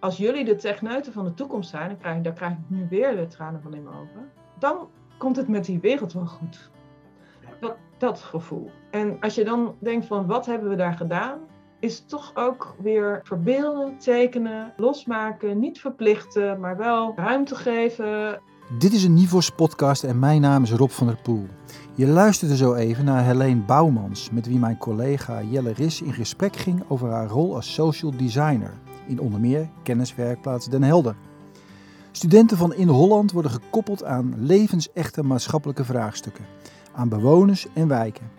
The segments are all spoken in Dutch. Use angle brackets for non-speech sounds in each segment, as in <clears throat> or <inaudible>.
als jullie de techneuten van de toekomst zijn, dan krijg, daar krijg ik nu weer de tranen van in mijn ogen. Dan komt het met die wereld wel goed. Dat, dat gevoel. En als je dan denkt van wat hebben we daar gedaan, is toch ook weer verbeelden, tekenen, losmaken, niet verplichten, maar wel ruimte geven. Dit is een Nivos podcast en mijn naam is Rob van der Poel. Je luisterde zo even naar Helene Bouwmans, met wie mijn collega Jelle Ris in gesprek ging over haar rol als social designer in onder meer kenniswerkplaats Den Helder. Studenten van In Holland worden gekoppeld aan levensechte maatschappelijke vraagstukken, aan bewoners en wijken.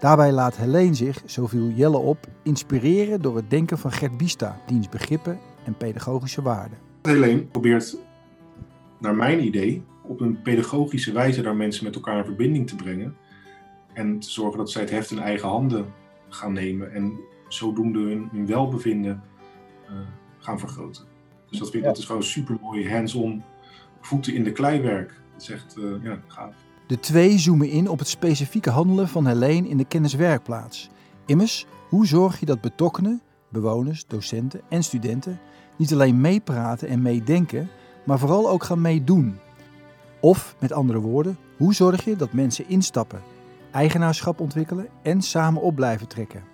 Daarbij laat Helene zich, zo viel Jelle op, inspireren door het denken van Gert Bista, diens begrippen en pedagogische waarden. Helene probeert, naar mijn idee, op een pedagogische wijze daar mensen met elkaar in verbinding te brengen. En te zorgen dat zij het heft in eigen handen gaan nemen en zodoende hun, welbevinden gaan vergroten. Dus dat, vind, dat is gewoon super mooi hands-on voeten in de kleiwerk. Dat is echt uh, ja, gaaf. De twee zoomen in op het specifieke handelen van Helene in de kenniswerkplaats. Immers, hoe zorg je dat betrokkenen, bewoners, docenten en studenten niet alleen meepraten en meedenken, maar vooral ook gaan meedoen? Of met andere woorden, hoe zorg je dat mensen instappen, eigenaarschap ontwikkelen en samen op blijven trekken?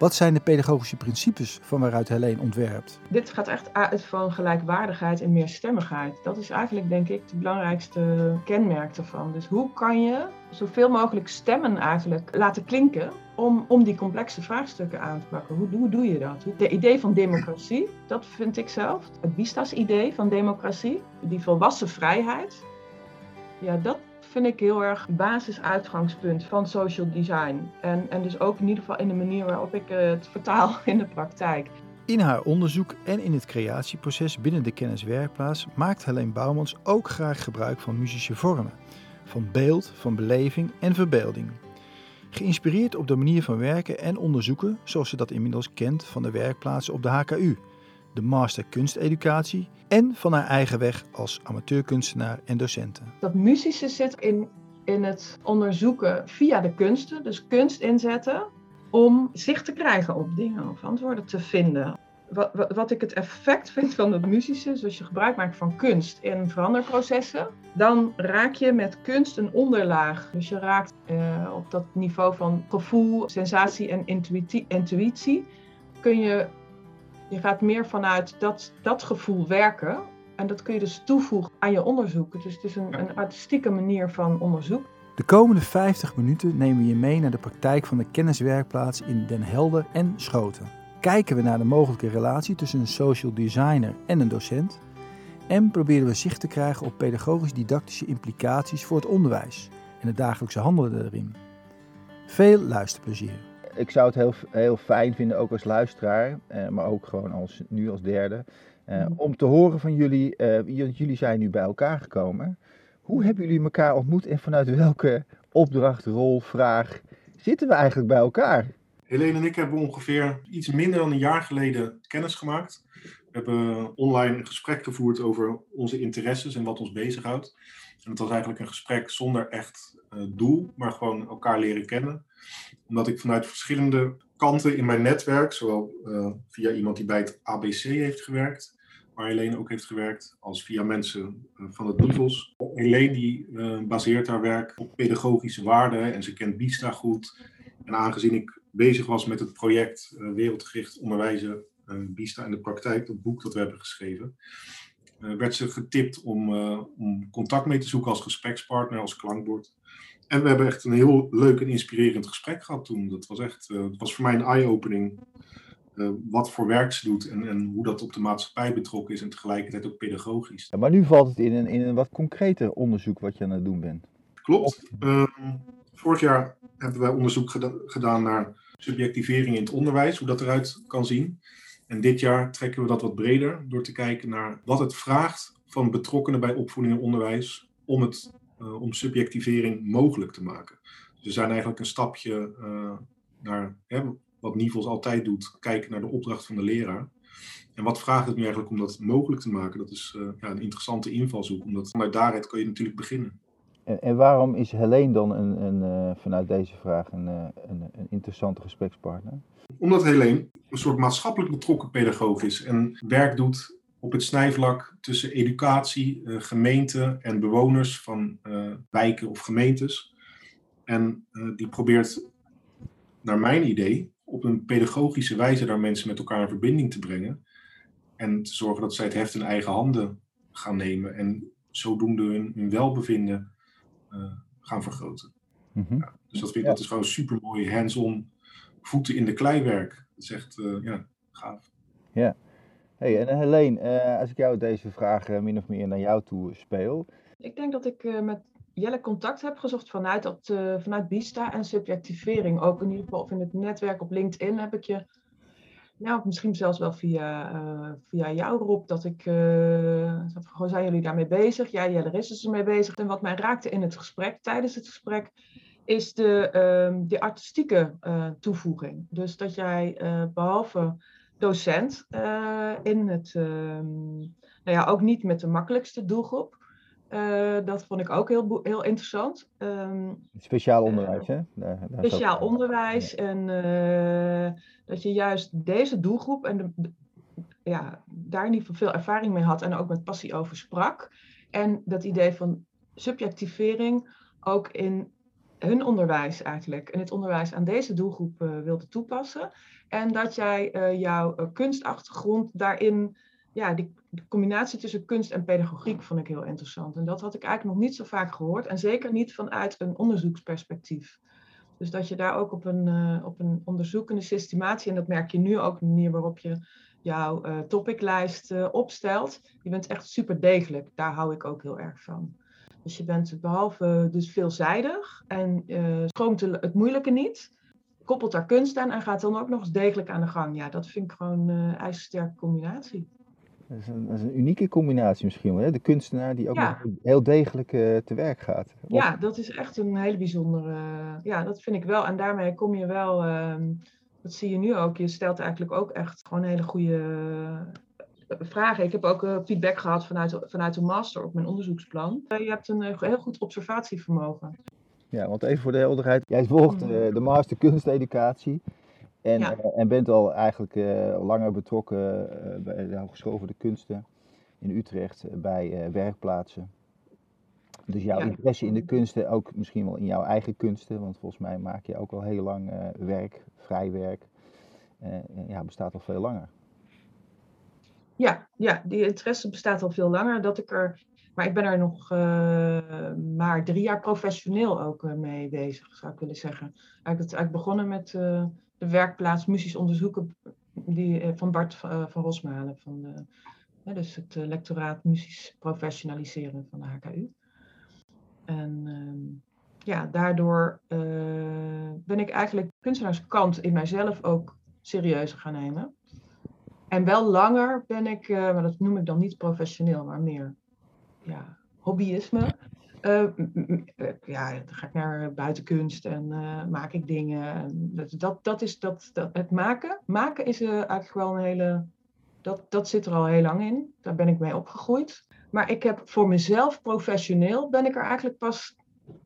Wat zijn de pedagogische principes van waaruit Helene ontwerpt? Dit gaat echt uit van gelijkwaardigheid en meerstemmigheid. Dat is eigenlijk denk ik de belangrijkste kenmerk ervan. Dus hoe kan je zoveel mogelijk stemmen eigenlijk laten klinken om, om die complexe vraagstukken aan te pakken? Hoe, doe je dat? De idee van democratie, dat vind ik zelf. Het Bista's idee van democratie, die volwassen vrijheid. Ja, dat, vind ik heel erg basisuitgangspunt van social design. En, en dus ook in ieder geval in de manier waarop ik het vertaal <laughs> in de praktijk. In haar onderzoek en in het creatieproces binnen de kenniswerkplaats maakt Helene Bouwmans ook graag gebruik van muzische vormen. Van beeld, van beleving en verbeelding. Geïnspireerd op de manier van werken en onderzoeken zoals ze dat inmiddels kent van de werkplaatsen op de HKU de master kunsteducatie en van haar eigen weg als amateurkunstenaar en docenten. Dat muzische zit in, in het onderzoeken via de kunsten, dus kunst inzetten, om zicht te krijgen op dingen of antwoorden te vinden. Wat, wat, ik het effect vind van het muzische, is als je gebruik maakt van kunst in veranderprocessen, dan raak je met kunst een onderlaag. Dus je raakt uh, op dat niveau van gevoel, sensatie en intuïtie, intuïtie kun je je gaat meer vanuit dat, dat gevoel werken. En dat kun je dus toevoegen aan je onderzoek. Dus het is een, een artistieke manier van onderzoek. De komende 50 minuten nemen we je mee naar de praktijk van de kenniswerkplaats in Den Helder en Schoten. Kijken we naar de mogelijke relatie tussen een social designer en een docent. En proberen we zicht te krijgen op pedagogisch-didactische implicaties voor het onderwijs en het dagelijkse handelen erin. Veel luisterplezier ik zou het heel, heel fijn vinden, ook als luisteraar, eh, maar ook gewoon als, nu als derde, eh, mhm. om te horen van jullie. Uh, jullie zijn nu bij elkaar gekomen. Hoe hebben jullie elkaar ontmoet en vanuit welke opdracht, rol, vraag zitten we eigenlijk bij elkaar? Helene en ik hebben ongeveer iets minder dan een jaar geleden kennis gemaakt. We hebben online een gesprek gevoerd over onze interesses en wat ons bezighoudt. En het was eigenlijk een gesprek zonder echt doel, maar gewoon elkaar leren kennen omdat ik vanuit verschillende kanten in mijn netwerk, zowel uh, via iemand die bij het ABC heeft gewerkt, waar Helene ook heeft gewerkt, als via mensen uh, van het NIVOS. Helene die baseert haar werk op pedagogische waarden en ze kent Bista goed. En aangezien ik bezig was met het project Wereldgericht Onderwijzen Bista in de praktijk, dat boek dat we hebben geschreven, werd ze getipt om, om contact mee te zoeken als gesprekspartner, als klankbord. En we hebben echt een heel leuk en inspirerend gesprek gehad toen. Dat was echt, het was voor mij een eye-opening. Uh, wat voor werk ze doet en, en hoe dat op de maatschappij betrokken is en tegelijkertijd ook pedagogisch. Ja, maar nu valt het in een, in een wat concreter onderzoek wat je aan het doen bent. Klopt. Uh, vorig jaar hebben wij onderzoek gedaan naar subjectivering in het onderwijs, hoe dat eruit kan zien. En dit jaar trekken we dat wat breder door te kijken naar wat het vraagt van betrokkenen bij opvoeding en onderwijs om het uh, om subjectivering mogelijk te maken. Dus we zijn eigenlijk een stapje uh, naar hè, wat Nivels altijd doet, kijken naar de opdracht van de leraar. En wat vraagt het nu eigenlijk om dat mogelijk te maken? Dat is uh, ja, een interessante invalshoek, omdat vanuit daaruit kan je natuurlijk beginnen. En, waarom is Helene dan een, een, eh, vanuit deze vraag een, eh, een, een interessante gesprekspartner? Omdat Helene een soort maatschappelijk betrokken pedagoog is en werk doet op het snijvlak tussen educatie, uh, gemeente en bewoners van wijken of gemeentes. En die probeert, naar mijn idee, op een pedagogische wijze daar mensen met elkaar in verbinding te brengen. En te zorgen dat zij het heft in eigen handen gaan nemen en zodoende hun, welbevinden gaan vergroten. Mhm. ja, dus dat, vind ik, dat is gewoon super mooi hands-on voeten in de kleiwerk. Dat is echt uh, ja, gaaf. Ja. Hey, en Helene, uh, als ik jou deze vraag min of meer naar jou toe speel. Ik denk dat ik met Jelle contact heb gezocht vanuit, dat, vanuit Bista en subjectivering. Ook in ieder geval of in het netwerk op LinkedIn heb ik je nou, misschien zelfs wel via, uh, via jou, Rob, dat ik. Uh, gewoon zijn jullie daarmee bezig? Ja, Jelle is dus ermee bezig. En wat mij raakte in het gesprek, tijdens het gesprek, is de, uh, de artistieke uh, toevoeging. Dus dat jij behalve docent in het. Ehm, nou ja, ook niet met de makkelijkste doelgroep. Dat vond ik ook heel, heel interessant. Um, speciaal onderwijs, hè? Daar, daar speciaal onderwijs. En dat je juist deze doelgroep en de, ja, daar geval veel ervaring mee had en ook met passie over sprak. En dat idee van subjectivering ook in hun onderwijs eigenlijk, in het onderwijs aan deze doelgroep wilde toepassen. En dat jij jouw kunstachtergrond daarin, ja, die, die, combinatie tussen kunst en pedagogiek vond ik heel interessant. En dat had ik eigenlijk nog niet zo vaak gehoord en zeker niet vanuit een onderzoeksperspectief. Dus dat je daar ook op een, uh, op een onderzoekende systematie, en dat merk je nu ook de manier waarop je jouw uh, topiclijst uh, opstelt, je bent echt super degelijk. Daar hou ik ook heel erg van. Dus je bent behalve dus veelzijdig en stroomt het moeilijke niet, koppelt daar kunst aan en gaat dan ook nog eens degelijk aan de gang. Ja, dat vind ik gewoon een ijzersterke combinatie. Dat is, een, dat is, een, unieke combinatie misschien wel. Hè? De kunstenaar die ook ja. nog heel degelijk uh, te werk gaat. Of... Ja, dat is echt een hele bijzondere. Uh, ja, dat vind ik wel. En daarmee kom je wel. Uh, dat zie je nu ook. Je stelt eigenlijk ook echt gewoon hele goede vragen. Ik heb ook feedback gehad vanuit, vanuit de master op mijn onderzoeksplan. je hebt een heel goed observatievermogen. Ja, want even voor de helderheid. Jij volgt de master kunsteducatie. En, ja. uh, en bent al eigenlijk uh, langer betrokken uh, bij de Hogeschool voor de Kunsten in Utrecht bij werkplaatsen. Dus jouw ja. interesse in de kunsten, ook misschien wel in jouw eigen kunsten, want volgens mij maak je ook al heel lang werk, vrij werk, ja, bestaat al veel langer. Ja, ja, die interesse bestaat al veel langer. Dat ik er, maar ik ben er nog maar drie jaar professioneel ook mee bezig, zou ik willen zeggen. Eigenlijk, het, eigenlijk begonnen met de werkplaats Musisch Onderzoeken die, van Bart van Rosmalen. Van dus het lectoraat Musisch Professionaliseren van de HKU. En uh, ja, daardoor ben ik eigenlijk kunstenaarskant in mijzelf ook serieuzer gaan nemen. En wel langer ben ik, maar dat noem ik dan niet professioneel, maar meer ja, hobbyisme. Uh, ja, dan ga ik naar buitenkunst en uh, maak ik dingen. En dat, dat, dat is dat, dat, het maken. Maken is uh, eigenlijk wel een hele. Dat, dat zit er al heel lang in. Daar ben ik mee opgegroeid. Maar ik heb voor mezelf professioneel ben ik er eigenlijk pas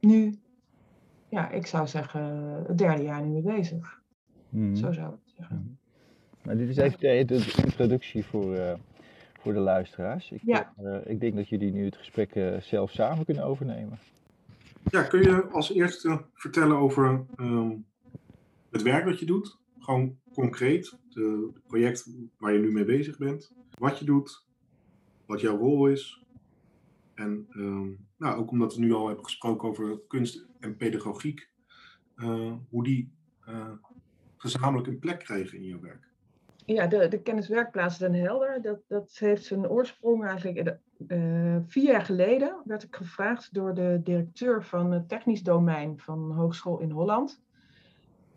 nu, ja, ik zou zeggen, het derde jaar nu mee bezig. Mm. Zo zou ik het zeggen. Mm. Maar dit is even de introductie voor voor de luisteraars. Ik, ja. uh, ik denk dat jullie nu het gesprek uh, zelf samen kunnen overnemen. Ja, kun je als eerste vertellen over um, het werk dat je doet? Gewoon concreet, het project waar je nu mee bezig bent. Wat je doet, wat jouw rol is. En um, nou, ook omdat we nu al hebben gesproken over kunst en pedagogiek, uh, hoe die gezamenlijk een plek krijgen in jouw werk. Ja, de, de kenniswerkplaats Den Helder, dat, dat heeft zijn oorsprong eigenlijk uh, vier jaar geleden werd ik gevraagd door de directeur van het technisch domein van Hogeschool in Holland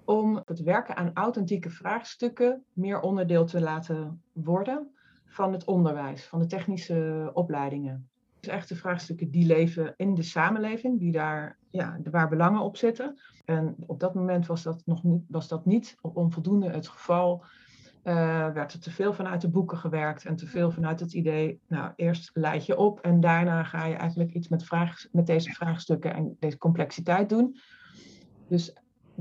om het werken aan authentieke vraagstukken meer onderdeel te laten worden van het onderwijs, van de technische opleidingen. Dus echt de vraagstukken die leven in de samenleving, die daar, ja, waar belangen op zitten. En op dat moment was dat nog niet, was dat niet onvoldoende het geval uh, werd er te veel vanuit de boeken gewerkt en te veel vanuit het idee, nou, eerst leid je op en daarna ga je eigenlijk iets met, vraag, met deze vraagstukken en deze complexiteit doen. Dus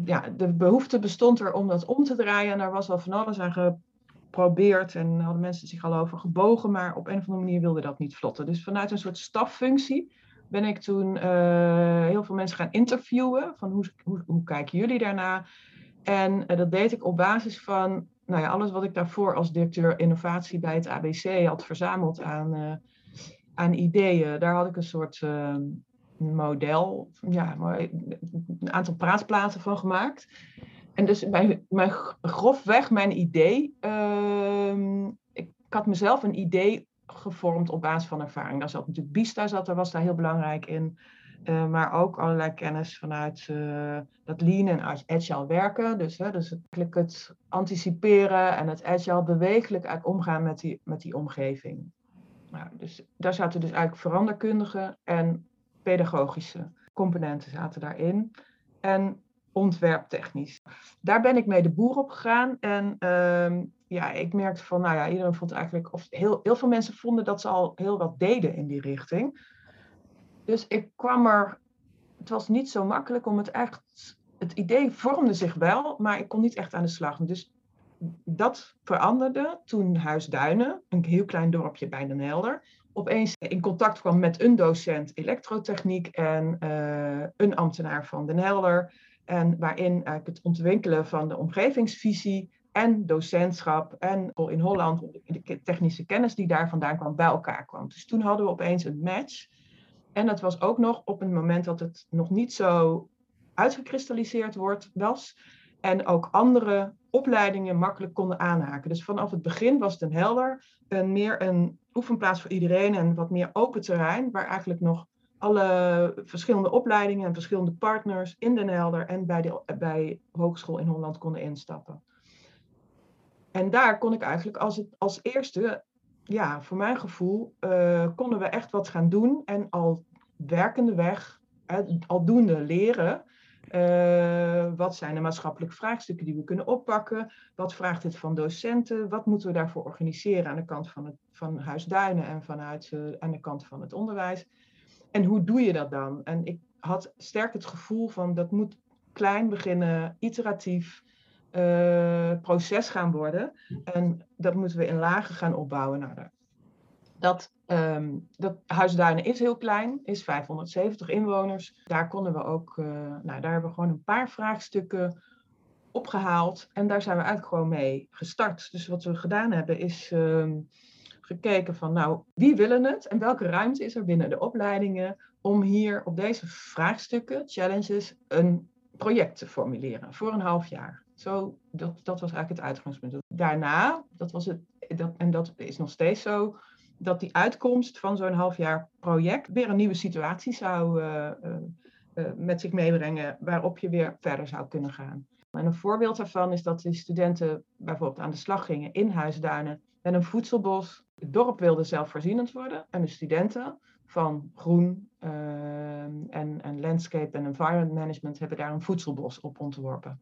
ja, de behoefte bestond er om dat om te draaien en daar was al van alles aan geprobeerd en hadden mensen zich al over gebogen, maar op een of andere manier wilde dat niet vlotten. Dus vanuit een soort staffunctie ben ik toen uh, heel veel mensen gaan interviewen van hoe, hoe, hoe kijken jullie daarna? En uh, dat deed ik op basis van nou ja, alles wat ik daarvoor als directeur innovatie bij het ABC had verzameld aan, uh, aan ideeën. Daar had ik een soort model, ja, een aantal praatplaten van gemaakt. En dus mijn, mijn, grofweg mijn idee, uh, ik, had mezelf een idee gevormd op basis van ervaring. Daar zat natuurlijk Bista, zat, daar was daar heel belangrijk in. Uh, maar ook allerlei kennis vanuit uh, dat lean en agile werken. Dus, hè, dus het, het anticiperen en het agile bewegelijk eigenlijk omgaan met die, met die omgeving. Nou, dus daar zaten dus eigenlijk veranderkundige en pedagogische componenten zaten daarin. En ontwerptechnisch. Daar ben ik mee de boer op gegaan. En uh, ja, ik merkte van, nou ja, iedereen vond eigenlijk, of heel, heel veel mensen vonden dat ze al heel wat deden in die richting. Dus ik kwam er, het was niet zo makkelijk om het echt, het idee vormde zich wel, maar ik kon niet echt aan de slag. Dus dat veranderde toen Huis Duinen, een heel klein dorpje bij Den Helder, opeens in contact kwam met een docent elektrotechniek en uh, een ambtenaar van Den Helder. En waarin eigenlijk het ontwikkelen van de omgevingsvisie en docentschap en in Holland de technische kennis die daar vandaan kwam bij elkaar kwam. Dus toen hadden we opeens een match. En dat was ook nog op een moment dat het nog niet zo uitgekristalliseerd wordt, was. En ook andere opleidingen makkelijk konden aanhaken. Dus vanaf het begin was het een helder, een meer een oefenplaats voor iedereen en wat meer open terrein, waar eigenlijk nog alle verschillende opleidingen en verschillende partners in Den Helder en bij de bij Hogeschool in Holland konden instappen. En daar kon ik eigenlijk als, het, als eerste, ja, voor mijn gevoel, uh, konden we echt wat gaan doen en al werkende weg, aldoende leren. Uh, wat zijn de maatschappelijke vraagstukken die we kunnen oppakken? Wat vraagt dit van docenten? Wat moeten we daarvoor organiseren aan de kant van, het, van Huis Duinen en vanuit, uh, aan de kant van het onderwijs? En hoe doe je dat dan? En ik had sterk het gevoel van dat moet klein beginnen, iteratief uh, proces gaan worden. En dat moeten we in lagen gaan opbouwen. Nou, dat, um, dat Huisduinen is heel klein, is 570 inwoners. Daar konden we ook, uh, nou, daar hebben we gewoon een paar vraagstukken opgehaald. En daar zijn we eigenlijk gewoon mee gestart. Dus wat we gedaan hebben is um, gekeken van, nou, wie willen het en welke ruimte is er binnen de opleidingen om hier op deze vraagstukken, challenges, een project te formuleren voor een half jaar. Zo, dat, dat was eigenlijk het uitgangspunt. Daarna, dat was het, dat, en dat is nog steeds zo, dat die uitkomst van zo'n half jaar project weer een nieuwe situatie zou uh, uh, uh, met zich meebrengen waarop je weer verder zou kunnen gaan. En een voorbeeld daarvan is dat de studenten bijvoorbeeld aan de slag gingen in Huisduinen met een voedselbos. Het dorp wilde zelfvoorzienend worden en de studenten van groen en, en landscape en environment management hebben daar een voedselbos op ontworpen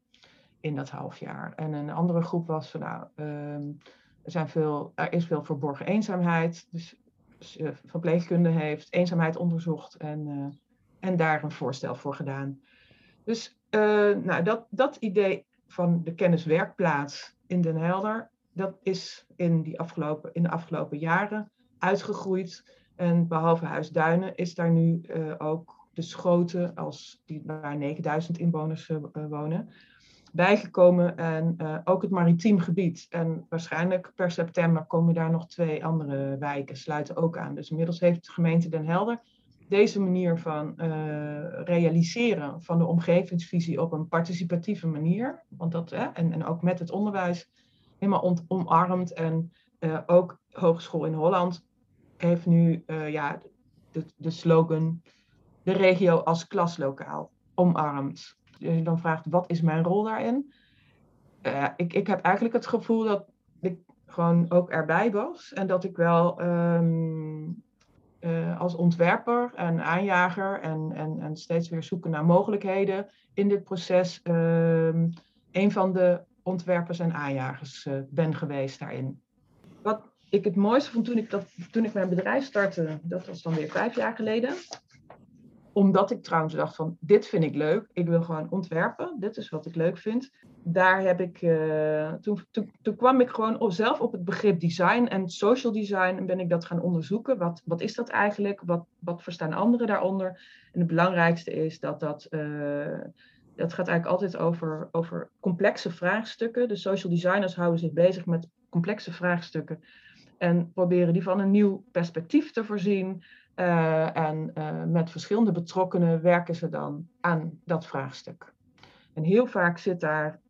in dat half jaar. En een andere groep was van nou, um, er, zijn veel, er is veel verborgen eenzaamheid. Dus, dus uh, verpleegkunde heeft eenzaamheid onderzocht en, uh, en daar een voorstel voor gedaan. Dus uh, nou, dat, dat idee van de kenniswerkplaats in Den Helder, dat is in, die afgelopen, in de afgelopen jaren uitgegroeid. En behalve Huis Duinen is daar nu ook de Schoten, als die, waar 9000 inwoners wonen, bijgekomen en uh, ook het maritiem gebied. En waarschijnlijk per september komen daar nog twee andere wijken, sluiten ook aan. Dus inmiddels heeft de gemeente Den Helder deze manier van uh, realiseren van de omgevingsvisie op een participatieve manier, want dat, en, en ook met het onderwijs, helemaal omarmd. En uh, ook Hogeschool in Holland heeft nu ja, de, de slogan de regio als klaslokaal omarmd je dan vraagt, wat is mijn rol daarin? Uh, ik, ik heb eigenlijk het gevoel dat ik gewoon ook erbij was. En dat ik wel um, uh, als ontwerper en aanjager en, en, en steeds weer zoeken naar mogelijkheden in dit proces um, een van de ontwerpers en aanjagers uh, ben geweest daarin. Wat ik het mooiste vond toen ik, dat, toen ik mijn bedrijf startte, dat was dan weer vijf jaar geleden. Omdat ik trouwens dacht van, dit vind ik leuk. Ik wil gewoon ontwerpen. Dit is wat ik leuk vind. Daar heb ik, uh, toen, toen, toen, kwam ik gewoon zelf op het begrip design en social design. En ben ik dat gaan onderzoeken. Wat, wat is dat eigenlijk? Wat, wat verstaan anderen daaronder? En het belangrijkste is dat dat... Uh, dat gaat eigenlijk altijd over, over complexe vraagstukken. De social designers houden zich bezig met complexe vraagstukken en proberen die van een nieuw perspectief te voorzien. Uh, en uh, met verschillende betrokkenen werken ze dan aan dat vraagstuk. En heel vaak zit daar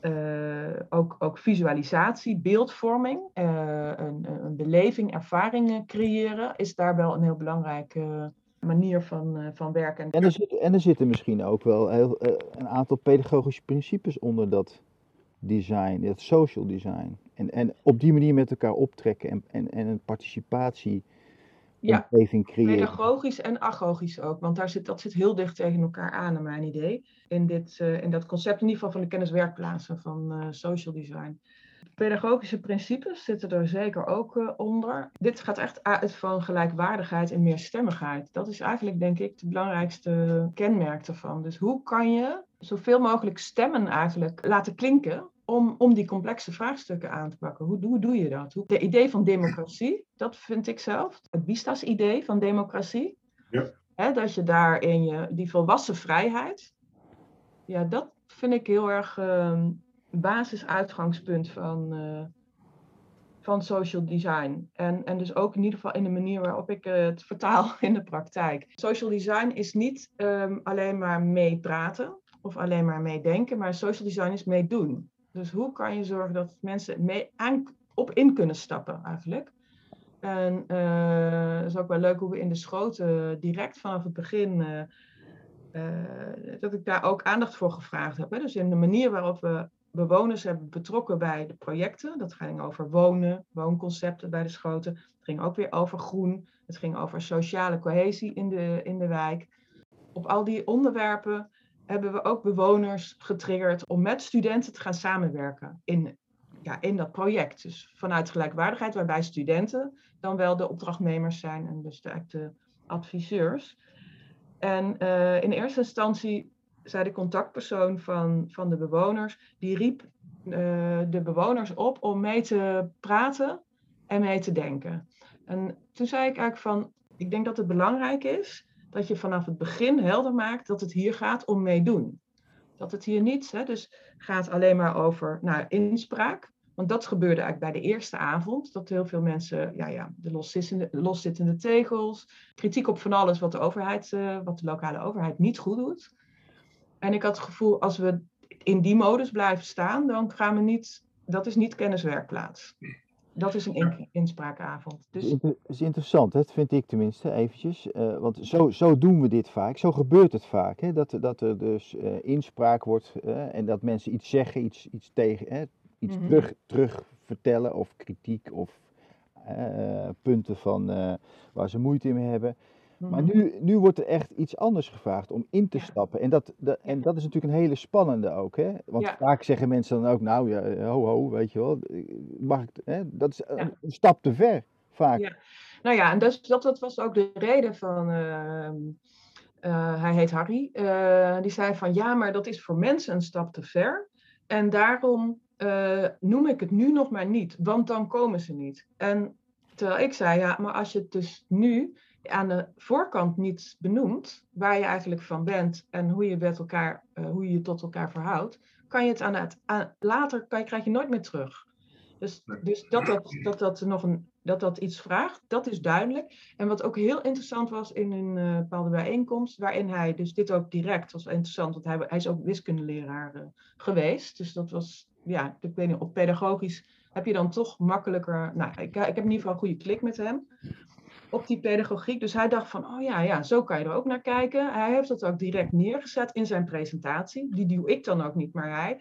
uh, ook, ook visualisatie, beeldvorming, een, een beleving, ervaringen creëren, is daar wel een heel belangrijke manier van, van werken. En er, zit, en er zitten misschien ook wel heel, een aantal pedagogische principes onder dat design, het social design. En, en op die manier met elkaar optrekken en, en, en een participatie ja, creëren. Pedagogisch en agogisch ook, want daar zit, dat zit heel dicht tegen elkaar aan, naar mijn idee. In, dit, uh, in dat concept, in ieder geval van de kenniswerkplaatsen van uh, social design. Pedagogische principes zitten er zeker ook uh, onder. Dit gaat echt uit van gelijkwaardigheid en meerstemmigheid. Dat is eigenlijk, denk ik, het belangrijkste kenmerk ervan. Dus hoe kan je zoveel mogelijk stemmen eigenlijk laten klinken om, om die complexe vraagstukken aan te pakken. Hoe, hoe doe je dat? Hoe, de idee van democratie, dat vind ik zelf. Het Vistas-idee van democratie. Ja. Hè, dat je daarin je, die volwassen vrijheid, ja, dat vind ik heel erg uh, basisuitgangspunt van, uh, van social design. En, en dus ook in ieder geval in de manier waarop ik het vertaal <laughs> in de praktijk. Social design is niet um, alleen maar meepraten of alleen maar meedenken, maar social design is meedoen. Dus hoe kan je zorgen dat mensen mee aan, op in kunnen stappen eigenlijk? En uh, is ook wel leuk hoe we in de schoten direct vanaf het begin, uh, dat ik daar ook aandacht voor gevraagd heb. Hè? Dus in de manier waarop we bewoners hebben betrokken bij de projecten. Dat ging over wonen, woonconcepten bij de schoten. Het ging ook weer over groen. Het ging over sociale cohesie in de, in de wijk. Op al die onderwerpen hebben we ook bewoners getriggerd om met studenten te gaan samenwerken in, ja, in dat project. Dus vanuit gelijkwaardigheid, waarbij studenten dan wel de opdrachtnemers zijn en dus de, de adviseurs. En uh, in eerste instantie zei de contactpersoon van, van de bewoners, die riep uh, de bewoners op om mee te praten en mee te denken. En toen zei ik eigenlijk van, ik denk dat het belangrijk is dat je vanaf het begin helder maakt dat het hier gaat om meedoen. Dat het hier niet hè, dus gaat alleen maar over nou, inspraak. Want dat gebeurde eigenlijk bij de eerste avond. Dat heel veel mensen, ja, ja, de loszittende, loszittende tegels, kritiek op van alles wat de overheid, uh, wat de lokale overheid niet goed doet. En ik had het gevoel, als we in die modus blijven staan, dan gaan we niet, dat is niet kenniswerkplaats. Dat is een inspraakavond. Dus... Is interessant, dat vind ik tenminste eventjes. Uh, want zo, zo doen we dit vaak, zo gebeurt het vaak. Hè? Dat, dat er dus uh, inspraak wordt uh, en dat mensen iets zeggen, iets, iets, tegen, iets mm -hmm. terug, terug vertellen of kritiek of punten van, waar ze moeite mee hebben. Maar mhm. nu, nu wordt er echt iets anders gevraagd om in te ja. stappen. En dat, en dat is natuurlijk een hele spannende ook. Hè? Want ja. vaak zeggen mensen dan ook, nou ja, ho ho, weet je wel. Mag ik, hè? Dat is een, een stap te ver, vaak. Ja. Nou ja, en dus, dat, dat was ook de reden van... Uh, uh, hij heet Harry. Uh, die zei van, ja, maar dat is voor mensen een stap te ver. En daarom noem ik het nu nog maar niet. Want dan komen ze niet. En terwijl ik zei, ja, maar als je het dus nu aan de voorkant niet benoemt waar je eigenlijk van bent en hoe je, met elkaar, uh, hoe je je tot elkaar verhoudt, kan je het aan het aan, later kan je, krijg je nooit meer terug. Dus, dus dat, dat, dat, dat, nog een, dat dat iets vraagt, dat is duidelijk. En wat ook heel interessant was in een uh, bepaalde bijeenkomst, waarin hij, dus dit ook direct was interessant, want hij, hij is ook wiskundeleraar uh, geweest. Dus dat was, ja, ik weet niet, op pedagogisch heb je dan toch makkelijker, nou, ik, ik heb in ieder geval een goede klik met hem op die pedagogiek. Dus hij dacht van, oh ja, ja, zo kan je er ook naar kijken. Hij heeft dat ook direct neergezet in zijn presentatie. Die doe ik dan ook niet, maar hij.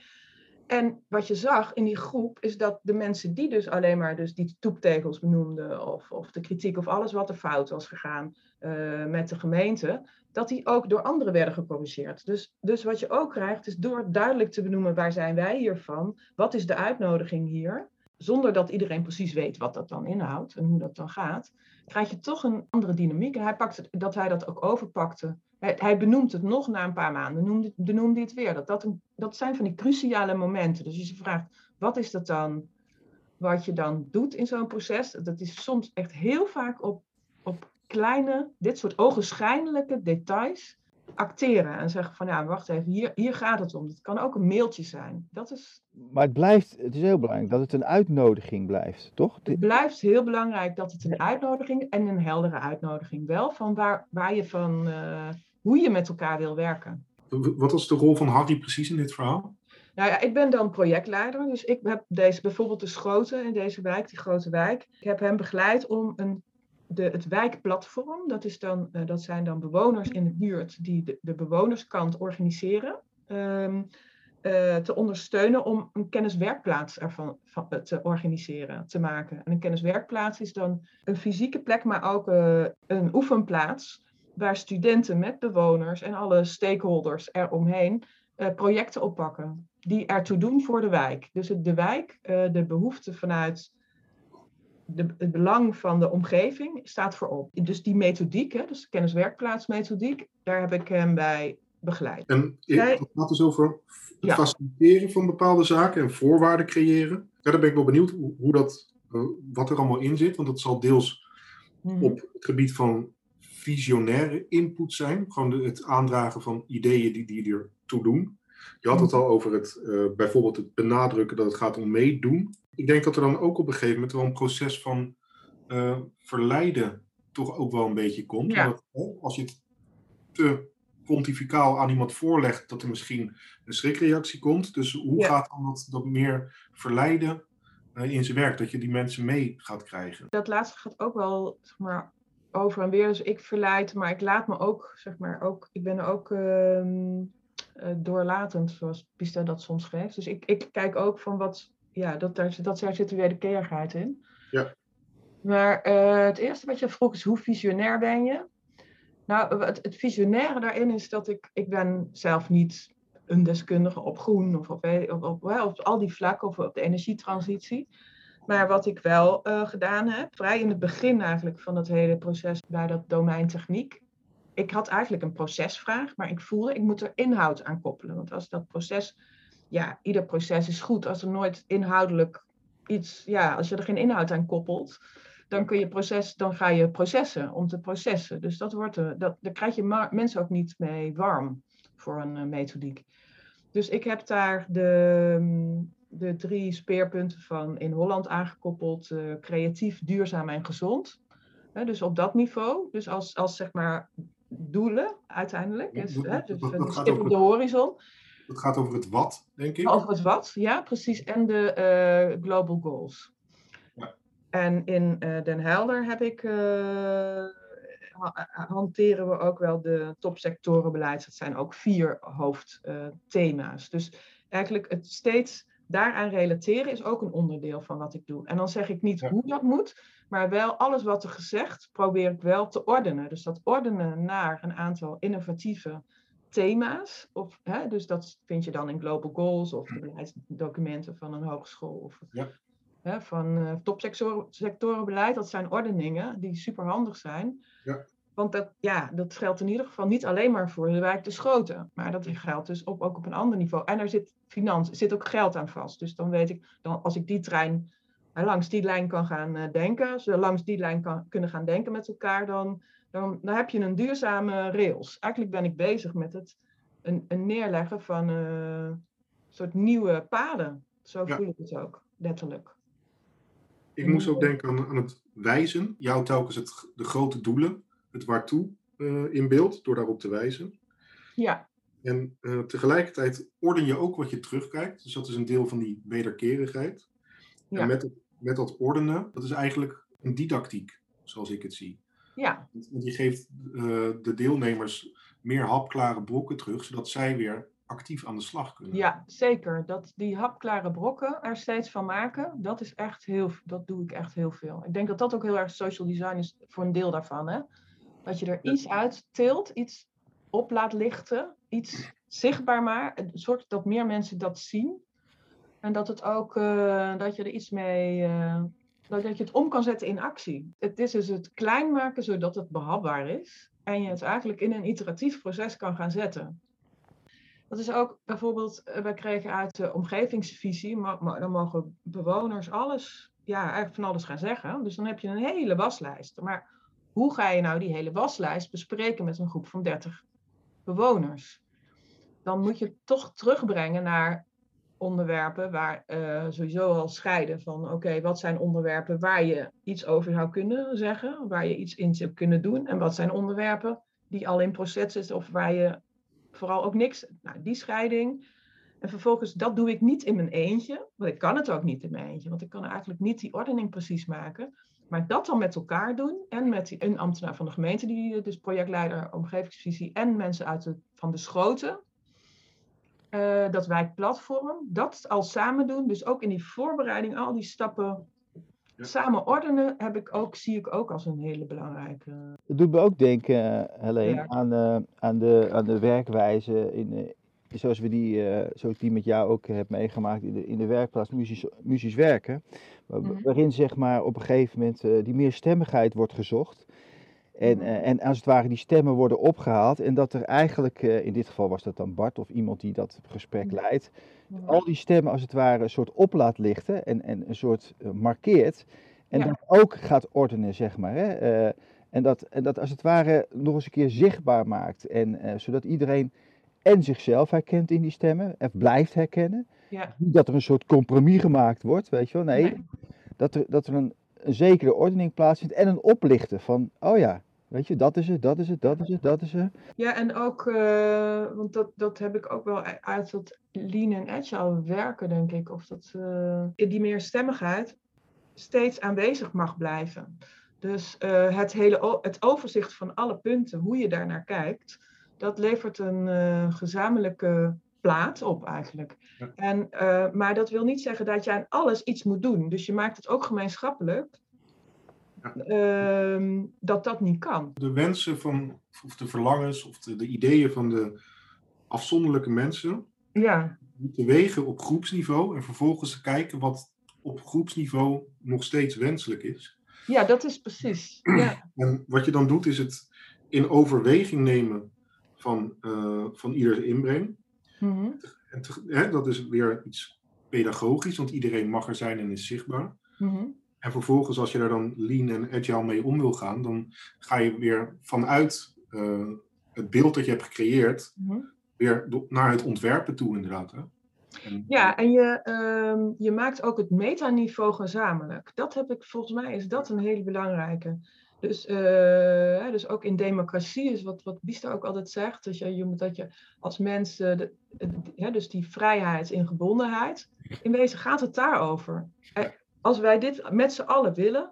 En wat je zag in die groep is dat de mensen die dus alleen maar dus die toeptegels benoemden of, of de kritiek of alles wat er fout was gegaan uh, met de gemeente, dat die ook door anderen werden gecorrigeerd. Dus, dus wat je ook krijgt is door duidelijk te benoemen waar zijn wij hiervan, wat is de uitnodiging hier, zonder dat iedereen precies weet wat dat dan inhoudt en hoe dat dan gaat, krijg je toch een andere dynamiek. En hij pakt dat hij dat ook overpakte. Hij, hij benoemt het nog na een paar maanden, noemde, benoemde het weer. Dat, dat, dat zijn van die cruciale momenten. Dus als je vraagt, wat is dat dan wat je dan doet in zo'n proces? Dat is soms echt heel vaak op, op kleine, dit soort ogenschijnlijke details acteren en zeggen van ja, wacht even, hier, hier gaat het om. Het kan ook een mailtje zijn. Dat is... Maar het blijft, het is heel belangrijk dat het een uitnodiging blijft, toch? Het blijft heel belangrijk dat het een uitnodiging en een heldere uitnodiging wel van waar, waar je van, uh, hoe je met elkaar wil werken. Wat was de rol van Hardy precies in dit verhaal? Nou ja, ik ben dan projectleider, dus ik heb deze, bijvoorbeeld de Schoten in deze wijk, die grote wijk. Ik heb hem begeleid om een de, het wijkplatform, dat, is dan, uh, dat zijn dan bewoners in de buurt die de, de bewonerskant organiseren, um, uh, te ondersteunen om een kenniswerkplaats ervan van, uh, te organiseren, te maken. En een kenniswerkplaats is dan een fysieke plek, maar ook een oefenplaats waar studenten met bewoners en alle stakeholders eromheen projecten oppakken die ertoe doen voor de wijk. Dus de wijk, de behoefte vanuit de, het belang van de omgeving staat voorop. Dus die methodiek, hè, dus de kenniswerkplaatsmethodiek, daar heb ik hem bij begeleid. En het gaat dus over het ja. faciliteren van bepaalde zaken en voorwaarden creëren. Ja, daar ben ik wel benieuwd hoe, hoe dat, uh, wat er allemaal in zit, want dat zal deels mm-hmm. op het gebied van visionaire input zijn. Gewoon de, het aandragen van ideeën die, die er toe doen. Je had het al over het, uh, bijvoorbeeld het benadrukken dat het gaat om meedoen ik denk dat er dan ook op een gegeven moment wel een proces van uh, verleiden toch ook wel een beetje komt. Ja. Omdat, als je het te pontificaal aan iemand voorlegt, dat er misschien een schrikreactie komt. Dus hoe Ja. gaat dan dat, dat meer verleiden uh, in zijn werk, dat je die mensen mee gaat krijgen? Dat laatste gaat ook wel zeg maar, over en weer. Dus ik verleid, maar ik laat me ook, zeg maar, ook ik ben ook ehm, uh, doorlatend, zoals Pista dat soms geeft. Dus ik, ik kijk ook van wat, ja, dat, daar, dat, daar zit weer de keerigheid in. Ja. Maar uh, het eerste wat je vroeg is, hoe visionair ben je? Nou, het, het visionaire daarin is dat ik, ik ben zelf niet een deskundige op groen of op, op, op, op al die vlakken of op de energietransitie. Maar wat ik wel uh, gedaan heb, vrij in het begin eigenlijk van dat hele proces bij dat domein techniek. Ik had eigenlijk een procesvraag, maar ik voelde ik moet er inhoud aan koppelen. Want als dat proces ja, ieder proces is goed als er nooit inhoudelijk iets, ja, als je er geen inhoud aan koppelt, dan kun je proces, dan ga je processen om te processen. Dus dat wordt, dat, daar krijg je mensen ook niet mee warm voor een uh, methodiek. Dus ik heb daar de, de drie speerpunten van in Holland aangekoppeld: uh, creatief, duurzaam en gezond. Dus op dat niveau, dus als, als zeg maar doelen uiteindelijk, dus, dat, hè, dus dat, gaat over de horizon. Het gaat over het wat, denk ik. Over het wat, ja, precies. En de uh, global goals. Ja. En in uh, Den Helder heb ik, uh, ha hanteren we ook wel de topsectorenbeleid. Dat zijn ook vier hoofdthema's. dus eigenlijk het steeds daaraan relateren is ook een onderdeel van wat ik doe. En dan zeg ik niet ja. hoe dat moet, maar wel alles wat er gezegd probeer ik wel te ordenen. Dus dat ordenen naar een aantal innovatieve thema's. Of, hè, dus dat vind je dan in Global Goals of de beleidsdocumenten van een hogeschool of ja. hè, van uh, topsectorenbeleid. Dat zijn ordeningen die super handig zijn. Ja. Want dat, ja, dat geldt in ieder geval niet alleen maar voor de wijk de Schoten. Maar dat geldt dus op, ook op een ander niveau. En er zit financiën, zit ook geld aan vast. Dus dan weet ik, dan, als ik die trein uh, langs die lijn kan gaan uh, denken, als we langs die lijn kan, kunnen gaan denken met elkaar, dan, dan, dan heb je een duurzame rails. Eigenlijk ben ik bezig met het een, een neerleggen van een uh, soort nieuwe paden. Zo Ja. voel ik het ook, letterlijk. Ik moest ook denken aan, aan het wijzen. Jou telkens het, de grote doelen, het waartoe eh, in beeld, door daarop te wijzen. Ja, En eh, tegelijkertijd orden je ook wat je terugkijkt. Dus dat is een deel van die wederkerigheid. Ja. En met, het- met dat ordenen, dat is eigenlijk een didactiek, zoals ik het zie. ja, Want je geeft eh, de deelnemers meer hapklare brokken terug, zodat zij weer actief aan de slag kunnen. Ja, zeker. Dat die hapklare brokken er steeds van maken, dat is echt heel, dat doe ik echt heel veel. Ik denk dat dat ook heel erg social design is voor een deel daarvan. Hè? Dat je er iets uit tilt, iets op laat lichten, iets zichtbaar maakt, zorgt dat meer mensen dat zien. En dat het ook, uh, dat je er iets mee, uh, dat je het om kan zetten in actie. Het is dus het klein maken zodat het behapbaar is. En je het eigenlijk in een iteratief proces kan gaan zetten. Dat is ook bijvoorbeeld, eh, wij kregen uit de omgevingsvisie, maar, dan mogen bewoners alles, ja, eigenlijk van alles gaan zeggen. Dus dan heb je een hele waslijst. Maar hoe ga je nou die hele waslijst bespreken met een groep van 30 bewoners? Dan moet je toch terugbrengen naar onderwerpen waar uh, sowieso al scheiden van oké, wat zijn onderwerpen waar je iets over zou kunnen zeggen, waar je iets in zou kunnen doen en wat zijn onderwerpen die al in proces zitten of waar je vooral ook niks, nou, die scheiding. En vervolgens, dat doe ik niet in mijn eentje, want ik kan het ook niet in mijn eentje, want ik kan eigenlijk niet die ordening precies maken. Maar dat dan met elkaar doen en met die, een ambtenaar van de gemeente, die dus projectleider omgevingsvisie en mensen uit de, van de schoten, uh, dat wijkplatform, dat al samen doen. Dus ook in die voorbereiding, al die stappen samen ordenen, heb ik ook, zie ik ook als een hele belangrijke. Het doet me ook denken, Helene, aan, uh, aan, de, aan de werkwijze in, zoals we die, uh, zoals ik die met jou ook heb meegemaakt in de, in de werkplaats muzisch, muzisch werken. Mm Waarin zeg maar op een gegeven moment die meerstemmigheid wordt gezocht. En, uh, en als het ware die stemmen worden opgehaald. En dat er eigenlijk, uh, in dit geval was dat dan Bart of iemand die dat gesprek leidt. Al die stemmen als het ware een soort op laat lichten en, en een soort uh, markeert. En ja. dat ook gaat ordenen, zeg maar. Hè? en, dat, en dat als het ware nog eens een keer zichtbaar maakt. En zodat iedereen en zichzelf herkent in die stemmen. En blijft herkennen. Ja. Niet dat er een soort compromis gemaakt wordt, weet je wel. Nee, nee. Dat, er, dat er een, een zekere ordening plaatsvindt en een oplichten van, oh ja, weet je, dat is het, dat is het, dat is het, dat is het. Ja, en ook, uh, want dat, dat heb ik ook wel uit dat lean en agile werken, denk ik, of dat uh, die meerstemmigheid steeds aanwezig mag blijven. Dus uh, het hele het overzicht van alle punten, hoe je daar naar kijkt, dat levert een gezamenlijke plaat op eigenlijk. Ja. En, uh, maar dat wil niet zeggen dat je aan alles iets moet doen. Dus je maakt het ook gemeenschappelijk. Ja. Uh, dat dat niet kan. De wensen van, of de verlangens, of de, de ideeën van de afzonderlijke mensen. Ja. Te wegen op groepsniveau en vervolgens te kijken wat op groepsniveau nog steeds wenselijk is. Ja, dat is precies. Ja. En wat je dan doet, is het in overweging nemen van, uh, van ieders inbreng. Mm-hmm. En te, hè, dat is weer iets pedagogisch, want iedereen mag er zijn en is zichtbaar. Mm-hmm. En vervolgens, als je daar dan lean en agile mee om wil gaan, dan ga je weer vanuit uh, het beeld dat je hebt gecreëerd, mm-hmm. weer naar het ontwerpen toe, inderdaad. Hè? En, ja, en je, uh, je maakt ook het metaniveau gezamenlijk. Dat heb ik, volgens mij is dat een hele belangrijke. Dus, uh, dus ook in democratie is wat, wat Biester ook altijd zegt. Dat je, je moet dat je als mens, uh, de, de, dus die vrijheid in gebondenheid. In wezen gaat het daarover. Als wij dit met z'n allen willen,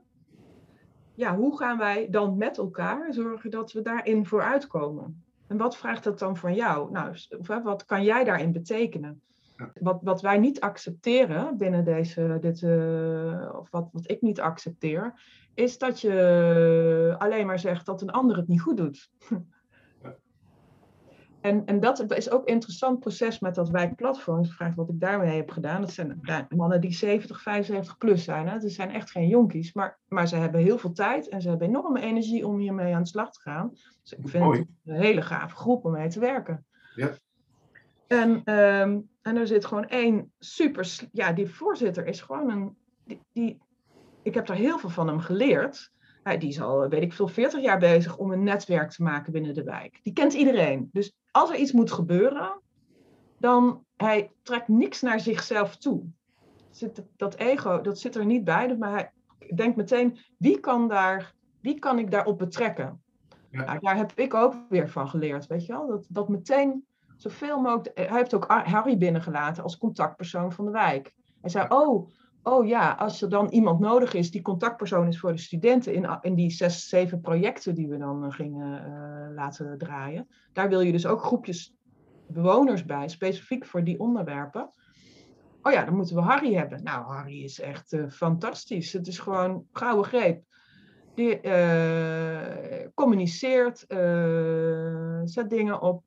ja, hoe gaan wij dan met elkaar zorgen dat we daarin vooruitkomen? En wat vraagt dat dan van jou? Nou, wat kan jij daarin betekenen? Wat, wat wij niet accepteren binnen deze, dit, uh, of wat, wat ik niet accepteer, is dat je alleen maar zegt dat een ander het niet goed doet. En, en dat is ook een interessant proces met dat wijkplatform. Vraag wat ik daarmee heb gedaan. Dat zijn mannen die 70, 75 plus zijn. Hè. Het zijn echt geen jonkies. Maar, maar ze hebben heel veel tijd en ze hebben enorme energie om hiermee aan de slag te gaan. Dus ik vind Mooi. het een hele gave groep om mee te werken. Ja. En, um, en er zit gewoon één super. Ja, die voorzitter is gewoon een. Die, die, ik heb daar heel veel van hem geleerd. Hij, die is al, weet ik veel, 40 jaar bezig om een netwerk te maken binnen de wijk. Die kent iedereen. Dus als er iets moet gebeuren, dan hij trekt niks naar zichzelf toe. Zit, dat ego, dat zit er niet bij. Maar hij denkt meteen, wie kan, daar, wie kan ik daarop betrekken? Ja. Nou, daar heb ik ook weer van geleerd, weet je wel. Dat, dat meteen zoveel mogelijk... Hij heeft ook Harry binnengelaten als contactpersoon van de wijk. Hij zei, oh, oh ja, als er dan iemand nodig is die contactpersoon is voor de studenten in, in die zes, zeven projecten die we dan uh, gingen uh, laten draaien, daar wil je dus ook groepjes bewoners bij, specifiek voor die onderwerpen. Oh ja, dan moeten we Harry hebben. Nou, Harry is echt uh, fantastisch. Het is gewoon gouden greep. Die uh, communiceert, uh, zet dingen op,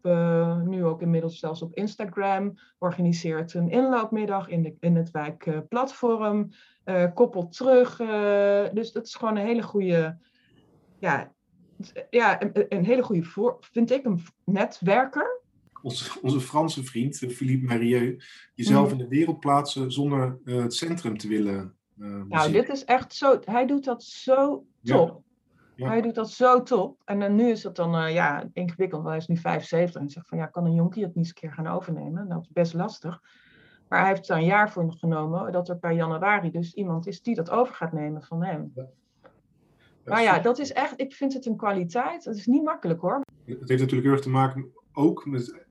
nu ook inmiddels zelfs op Instagram, organiseert een inloopmiddag in, de, in het wijkplatform, koppelt terug. dus dat is gewoon een hele goede, ja, ja een, een hele goede, voor, vind ik, een netwerker onze, onze Franse vriend, eh, Philippe Marieux, jezelf mhm. in de wereld plaatsen zonder het centrum te willen. Uh, nou, dit is echt zo. Hij doet dat zo top. Ja. Hij doet dat zo top. En dan, nu is het dan uh, ja, ingewikkeld, want hij is nu 75 en zegt van ja, kan een jonkie het niet eens een keer gaan overnemen? Dat is best lastig. Maar hij heeft er een jaar voor genomen dat er per januari dus iemand is die dat over gaat nemen van hem. Ja. Maar ja, dat is echt, ik vind het een kwaliteit. Dat is niet makkelijk hoor. Het heeft natuurlijk heel erg te maken ook met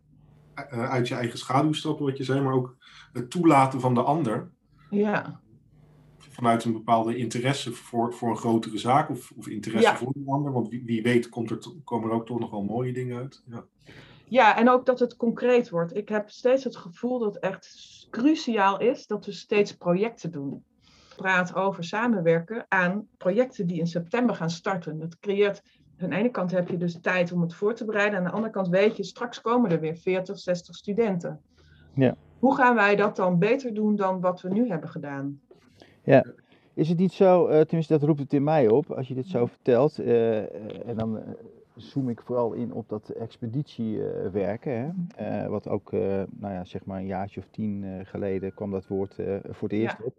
uh, uit je eigen schaduw stappen, wat je zei, maar ook het toelaten van de ander. Ja. Vanuit een bepaalde interesse voor, voor een grotere zaak of, of interesse voor een ander. Want wie, wie weet komt er, komen er ook toch nog wel mooie dingen uit. Ja. ja, en ook dat het concreet wordt. Ik heb steeds het gevoel dat het echt cruciaal is dat we steeds projecten doen. Praat over samenwerken aan projecten die in september gaan starten. Dat creëert aan de ene kant heb je dus tijd om het voor te bereiden. Aan de andere kant weet je, straks komen er weer 40, 60 studenten. Ja. Hoe gaan wij dat dan beter doen dan wat we nu hebben gedaan? Ja. Is het niet zo, uh, tenminste dat roept het in mij op, als je dit zo vertelt, uh, en dan zoom ik vooral in op dat expeditiewerken, hè? wat ook, nou ja, zeg maar een jaartje of tien geleden kwam dat woord voor het eerst op.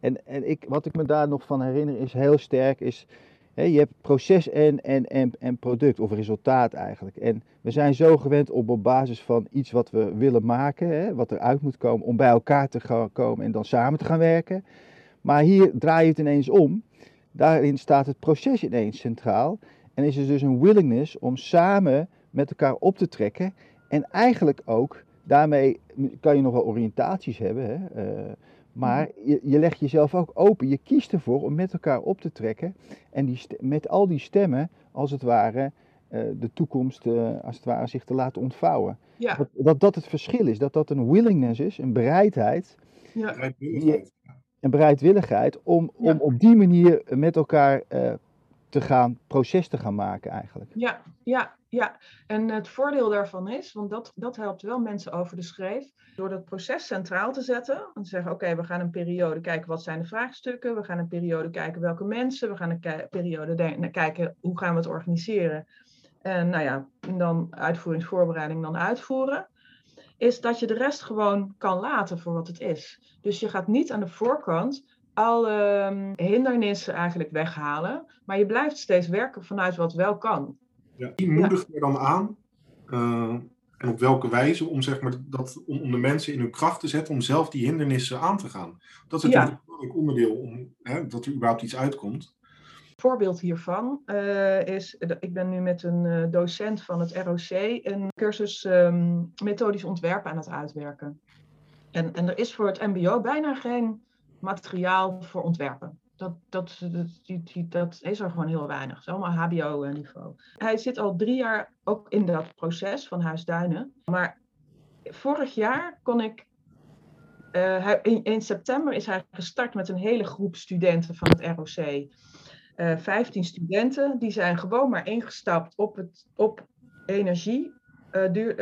En, en ik, wat ik me daar nog van herinner is heel sterk, is je hebt proces en, en, en, en product of resultaat eigenlijk. En we zijn zo gewend om op basis van iets wat we willen maken, hè, wat eruit moet komen, om bij elkaar te gaan komen en dan samen te gaan werken. Maar hier draai je het ineens om. Daarin staat het proces ineens centraal. En is er dus een willingness om samen met elkaar op te trekken. En eigenlijk ook, daarmee kan je nog wel oriëntaties hebben. Hè, uh, maar je, je legt jezelf ook open. Je kiest ervoor om met elkaar op te trekken. En die met al die stemmen, als het ware, uh, de toekomst uh, als het ware zich te laten ontvouwen. Ja. Dat, dat, dat het verschil is. Dat dat een willingness is, een bereidheid. Ja. Een bereidwilligheid om, ja. om op die manier met elkaar uh, te gaan, proces te gaan maken eigenlijk. Ja, ja, ja. En het voordeel daarvan is, want dat, dat helpt wel mensen over de schreef, door dat proces centraal te zetten. En te zeggen, oké, we gaan een periode kijken wat zijn de vraagstukken. We gaan een periode kijken welke mensen. We gaan een periode kijken hoe gaan we het organiseren. En nou ja, dan uitvoeringsvoorbereiding, dan uitvoeren. Is dat je de rest gewoon kan laten voor wat het is. Dus je gaat niet aan de voorkant alle hindernissen eigenlijk weghalen. Maar je blijft steeds werken vanuit wat wel kan. Ja, wie moedigt er dan aan? Uh, en op welke wijze om, zeg maar, dat, om, om, de mensen in hun kracht te zetten om zelf die hindernissen aan te gaan? Dat is natuurlijk ja. een onderdeel om hè, dat er überhaupt iets uitkomt. Voorbeeld hiervan uh, is, ik ben nu met een uh, docent van het ROC een cursus um, methodisch ontwerpen aan het uitwerken. En, en er is voor het MBO bijna geen materiaal voor ontwerpen. Dat, dat, dat, die, dat is er gewoon heel weinig. Het is allemaal HBO-niveau. Hij zit al drie jaar ook in dat proces van Huisduinen. Maar vorig jaar kon ik. In, in, september is hij gestart met een hele groep studenten van het ROC. Uh, eh, 15 studenten, die zijn gewoon maar ingestapt op, het, op energie, uh, duur,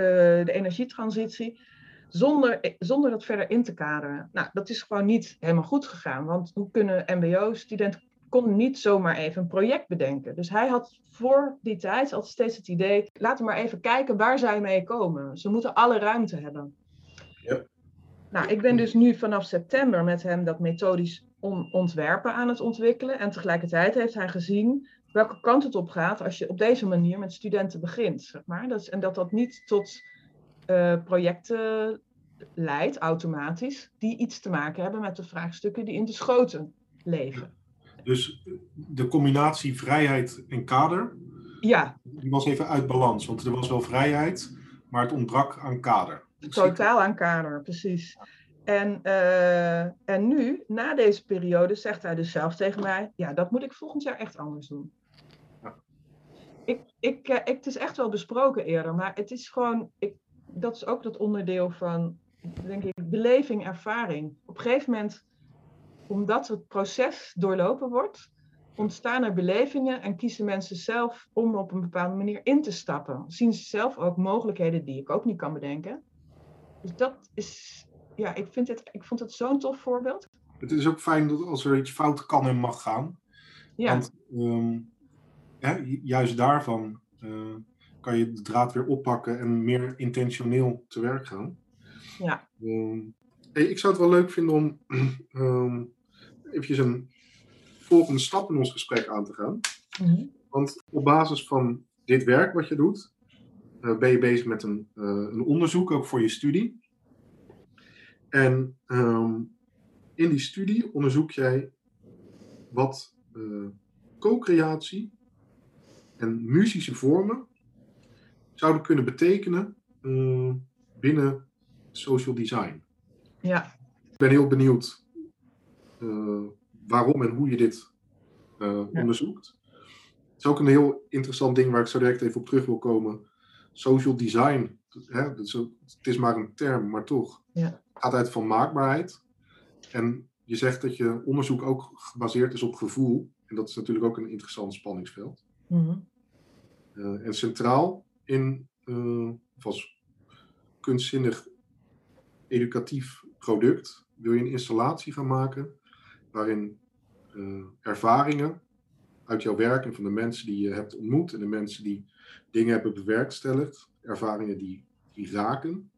de energietransitie zonder, zonder dat verder in te kaderen. Nou, dat is gewoon niet helemaal goed gegaan. Want hoe kunnen MBO-studenten konden niet zomaar even een project bedenken. Dus hij had voor die tijd altijd steeds het idee: laten we maar even kijken waar zij mee komen. Ze moeten alle ruimte hebben. Ja. Nou, ik ben dus nu vanaf september met hem dat methodisch ontwerpen aan het ontwikkelen. En tegelijkertijd heeft hij gezien welke kant het op gaat als je op deze manier met studenten begint. Zeg maar. dat en dat dat niet tot uh, projecten leidt automatisch, die iets te maken hebben met de vraagstukken die in de schoten leven. Dus de combinatie vrijheid en kader, ja. die was even uit balans, want er was wel vrijheid, maar het ontbrak aan kader. Totaal aan kader, precies. En, uh, en nu, na deze periode, zegt hij dus zelf tegen mij: Ja, dat moet ik volgend jaar echt anders doen. Ja. Ik, ik, uh, ik, het is echt wel besproken eerder, maar het is gewoon. Ik, dat is ook dat onderdeel van, denk ik, beleving, ervaring. Op een gegeven moment, omdat het proces doorlopen wordt, ontstaan er belevingen en kiezen mensen zelf om op een bepaalde manier in te stappen. Zien ze zelf ook mogelijkheden die ik ook niet kan bedenken. Dus dat is, ja, ik, vind het, ik vond het zo'n tof voorbeeld. Het is ook fijn dat als er iets fout kan en mag gaan. Ja, Want ehm, juist daarvan eh, kan je de draad weer oppakken en meer intentioneel te werk gaan. ja. Ehm, hey, ik zou het wel leuk vinden om <clears throat> ehm eventjes een volgende stap in ons gesprek aan te gaan. Mhm. Want op basis van dit werk wat je doet, ben je bezig met een, eh, een onderzoek ook voor je studie. En ehm, in die studie onderzoek jij wat eh, co-creatie en muzische vormen zouden kunnen betekenen eh, binnen social design. ja. Ik ben heel benieuwd eh, waarom en hoe je dit eh, Ja. onderzoekt. Het is ook een heel interessant ding waar ik zo direct even op terug wil komen. Social design, hè, dat is ook- het is maar een term, maar toch. Ja. gaat uit van maakbaarheid. En je zegt dat je onderzoek ook gebaseerd is op gevoel. En dat is natuurlijk ook een interessant spanningsveld. Mhm. Eh, en centraal in, of als kunstzinnig educatief product, wil je een installatie gaan maken waarin eh, ervaringen uit jouw werk en van de mensen die je hebt ontmoet en de mensen die dingen hebben bewerkstelligd, ervaringen die, die raken,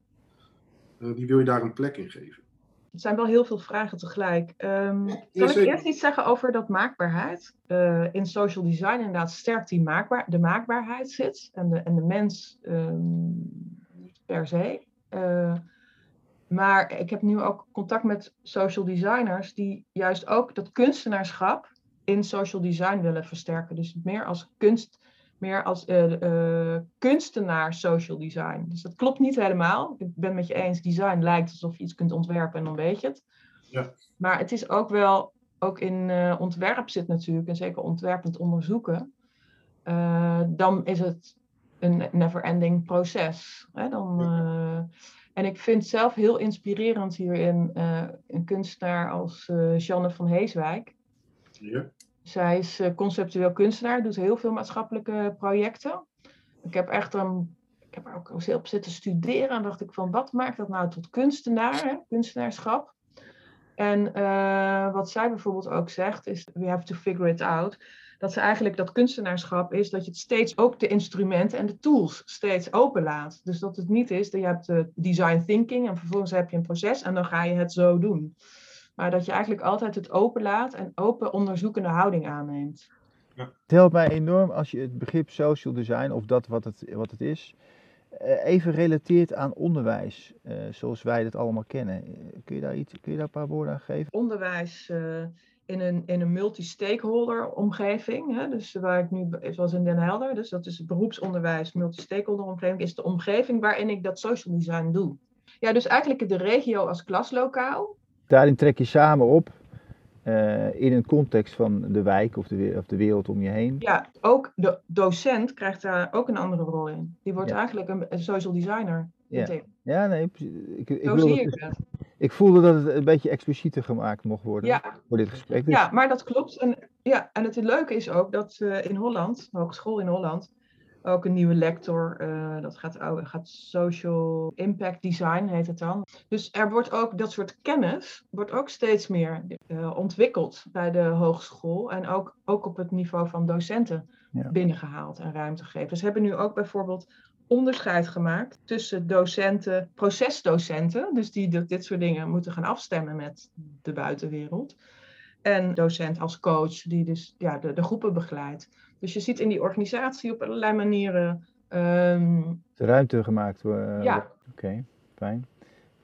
eh, die wil je daar een plek in geven. Het zijn wel heel veel vragen tegelijk. Ehm zal ik eerst iets zeggen over dat maakbaarheid? Eh, in social design inderdaad sterk die maakbaar, de maakbaarheid zit en de, en de mens ehm, niet per se. Eh, maar ik heb nu ook contact met social designers die juist ook dat kunstenaarschap in social design willen versterken. Dus meer als kunst, meer als eh, eh, kunstenaar social design. Dus dat klopt niet helemaal. Ik ben met je eens, design lijkt alsof je iets kunt ontwerpen en dan weet je het. Ja. Maar het is ook wel, ook in eh, ontwerp zit natuurlijk, en zeker ontwerpend onderzoeken, dan is het een never-ending proces. Hè? Dan, en ik vind zelf heel inspirerend hierin een kunstenaar als Janne van Heeswijk. Ja? Zij is eh, conceptueel kunstenaar, doet heel veel maatschappelijke projecten. Ik heb echt een, ik heb er ook heel op zitten studeren en dacht ik van wat maakt dat nou tot kunstenaar, hè? kunstenaarschap? En eh, wat zij bijvoorbeeld ook zegt is, we have to figure it out. Dat ze eigenlijk dat kunstenaarschap is dat je het steeds ook de instrumenten en de tools steeds openlaat. Dus dat het niet is dat je hebt de design thinking en vervolgens heb je een proces en dan ga je het zo doen. Maar dat je eigenlijk altijd het openlaat en open onderzoekende houding aanneemt. Het helpt mij enorm als je het begrip social design, of dat wat het, wat het is, eh, even relateert aan onderwijs, eh, zoals wij dat allemaal kennen. Eh, Kun je daar, iets, kun je daar een paar woorden aan geven? onderwijs eh, in een, in een multi-stakeholder omgeving. Hè? Dus waar ik nu, zoals in Den Helder, dus dat is het beroepsonderwijs, multi-stakeholder omgeving, is de omgeving waarin ik dat social design doe. Ja, dus eigenlijk de regio als klaslokaal. Daarin trek je samen op eh, in een context van de wijk of de, of de wereld om je heen. Ja, ook de docent krijgt daar ook een andere rol in. Die wordt Ja. eigenlijk een, social designer. Ja. Ja, nee, ik, ik, Zo zie ik dus- het. ik voelde dat het een beetje explicieter gemaakt mocht worden Ja, voor dit gesprek. Dus Ja, maar dat klopt. En, ja, en het leuke is ook dat eh, in Holland, hogeschool in Holland, ook een nieuwe lector, eh, dat gaat, gaat social impact design heet het dan. Dus er wordt ook dat soort kennis, wordt ook steeds meer eh, ontwikkeld bij de hogeschool en ook, ook op het niveau van docenten Ja. binnengehaald en ruimte gegeven. Dus ze hebben nu ook bijvoorbeeld onderscheid gemaakt tussen docenten, procesdocenten, dus die dit- dit soort dingen moeten gaan afstemmen met de buitenwereld. En docent als coach, die dus ja, de, de groepen begeleidt. Dus je ziet in die organisatie op allerlei manieren. ehm, de ruimte gemaakt worden. ja, Oké, fijn.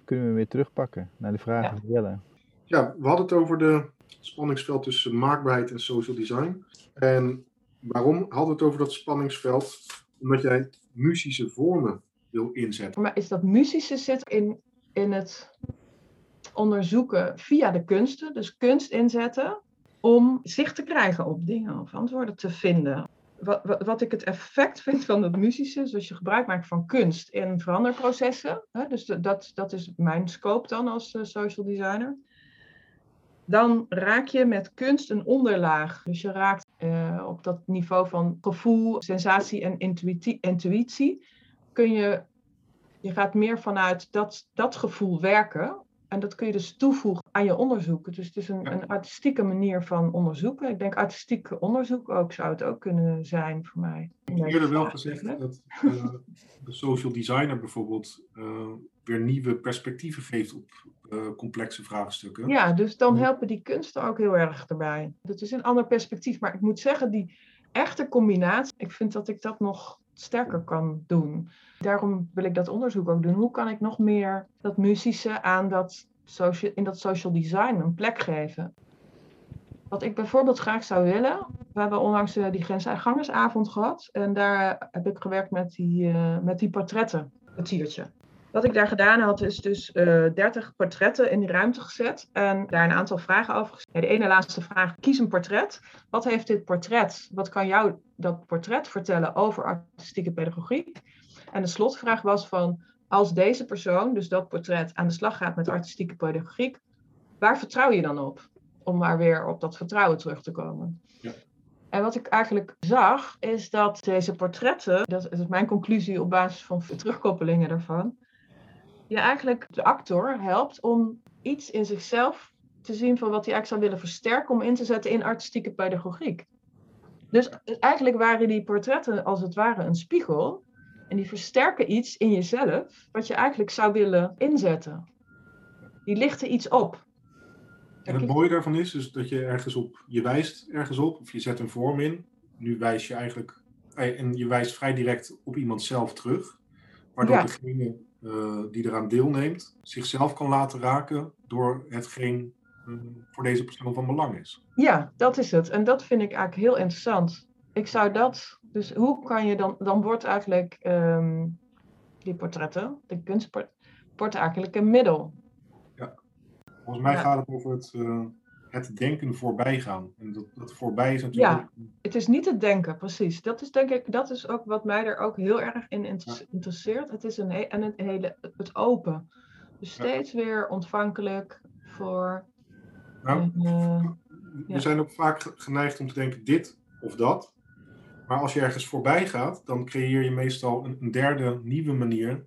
Kunnen we weer terugpakken naar de vragen Ja. van Jelle. Ja, we hadden het over de spanningsveld tussen maakbaarheid en social design. En waarom hadden we het over dat spanningsveld? Omdat jij muzische vormen wil inzetten. maar is dat muzische zit in, in het onderzoeken via de kunsten, dus kunst inzetten, om zicht te krijgen op dingen of antwoorden te vinden. wat, wat ik het effect vind van het muzische, is als je gebruik maakt van kunst in veranderprocessen. Hè, dus dat, dat is mijn scope dan als uh, social designer. Dan raak je met kunst een onderlaag. Dus je raakt uh, op dat niveau van gevoel, sensatie en intuïtie. intuïtie kun je, je gaat meer vanuit dat, dat gevoel werken. En dat kun je dus toevoegen aan je onderzoek. Dus het is een, een artistieke manier van onderzoeken. Ik denk artistiek onderzoek ook zou het ook kunnen zijn voor mij. Ik heb eerder wel gezegd dat uh, <laughs> de social designer bijvoorbeeld uh, weer nieuwe perspectieven geeft op uh, complexe vraagstukken. Ja, dus dan helpen die kunsten ook heel erg erbij. Dat is een ander perspectief. Maar ik moet zeggen, die echte combinatie, ik vind dat ik dat nog sterker kan doen. Daarom wil ik dat onderzoek ook doen. Hoe kan ik nog meer dat muzische aan dat social, in dat social design een plek geven? Wat ik bijvoorbeeld graag zou willen, we hebben onlangs uh, die grensuitgangersavond gehad en daar heb ik gewerkt met die, uh, met die portretten, het tiertje. Wat ik daar gedaan had, is dus uh, eh, 30 portretten in die ruimte gezet en daar een aantal vragen over gezet. De ene laatste vraag, kies een portret. Wat heeft dit portret, wat kan jou dat portret vertellen over artistieke pedagogiek? En de slotvraag was van, als deze persoon, dus dat portret, aan de slag gaat met artistieke pedagogiek, waar vertrouw je dan op? Om maar weer op dat vertrouwen terug te komen. Ja. En wat ik eigenlijk zag, is dat deze portretten, dat is mijn conclusie op basis van terugkoppelingen daarvan, je eigenlijk de actor helpt om iets in zichzelf te zien van wat hij eigenlijk zou willen versterken om in te zetten in artistieke pedagogiek. Dus eigenlijk waren die portretten als het ware een spiegel. En die versterken iets in jezelf wat je eigenlijk zou willen inzetten. Die lichten iets op. En het mooie daarvan is dus dat je ergens op, je wijst ergens op, of je zet een vorm in. Nu wijs je eigenlijk, eh, en je wijst vrij direct op iemand zelf terug. Waardoor ja. degene uh, die eraan deelneemt zichzelf kan laten raken door hetgeen uh, voor deze persoon van belang is. Ja, dat is het. En dat vind ik eigenlijk heel interessant. Ik zou dat, dus hoe kan je dan, dan wordt eigenlijk um, die portretten, de kunstport, eigenlijk een middel. Ja, volgens mij ja. gaat het over het, uh, het denken voorbij gaan. En dat, dat voorbij is natuurlijk. Ja, het is niet het denken, precies. Dat is denk ik, dat is ook wat mij er ook heel erg in interesseert. Het is een, he en het hele, het open. Dus steeds ja. weer ontvankelijk voor. Nou, uh, we ja. zijn ook vaak geneigd om te denken dit of dat. Maar als je ergens voorbij gaat, dan creëer je meestal een, een derde nieuwe manier.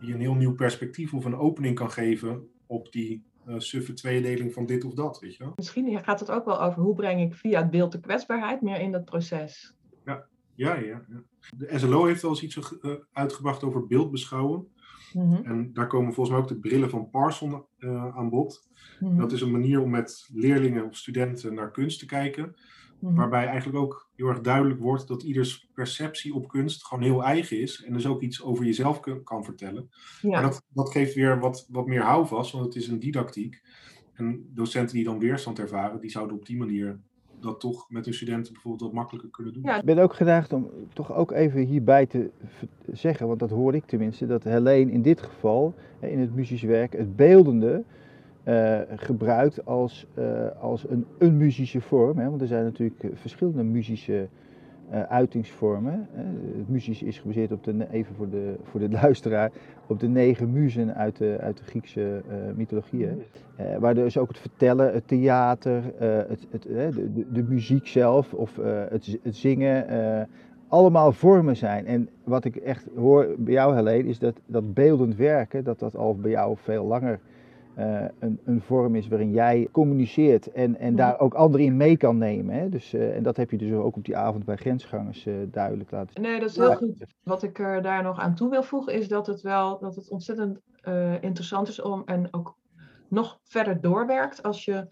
Die een heel nieuw perspectief of een opening kan geven op die uh, suffe tweedeling van dit of dat, weet je wel? Misschien gaat het ook wel over hoe breng ik via het beeld de kwetsbaarheid meer in dat proces. Ja, ja, ja. ja. De SLO heeft wel eens iets uh, uitgebracht over beeldbeschouwen. Mm -hmm. En daar komen volgens mij ook de brillen van Parson uh, aan bod. Mm -hmm. Dat is een manier om met leerlingen of studenten naar kunst te kijken. Mm-hmm. Waarbij eigenlijk ook heel erg duidelijk wordt dat ieders perceptie op kunst gewoon heel eigen is. En dus ook iets over jezelf kan vertellen. Ja. Maar dat, dat geeft weer wat, wat meer houvast, want het is een didactiek. En docenten die dan weerstand ervaren, die zouden op die manier dat toch met hun studenten bijvoorbeeld wat makkelijker kunnen doen. Ja. Ik ben ook gedaagd om toch ook even hierbij te zeggen, want dat hoor ik tenminste, dat Helene in dit geval, in het muzisch werk, het beeldende uh, gebruikt als, uh, als een, een muzische vorm. Hè? Want er zijn natuurlijk verschillende muzische uh, uitingsvormen. Het muzisch is gebaseerd op de, even voor de, voor de <laughs> luisteraar, op de negen muzen uit de, uit de Griekse mythologieën. waar dus ook het vertellen, het theater, het, het, de, de, de, muziek zelf of het, het zingen allemaal vormen zijn. En wat ik echt hoor bij jou, Helene, is dat, dat beeldend werken, dat dat al bij jou veel langer uh, een, een, vorm is waarin jij communiceert en, en daar ook anderen in mee kan nemen. Hè? Dus, uh, en dat heb je dus ook op die avond bij grensgangers uh, duidelijk laten zien. Nee, dat is heel goed. Wat ik er daar nog aan toe wil voegen is dat het wel dat het ontzettend interessant is om en ook nog verder doorwerkt als je,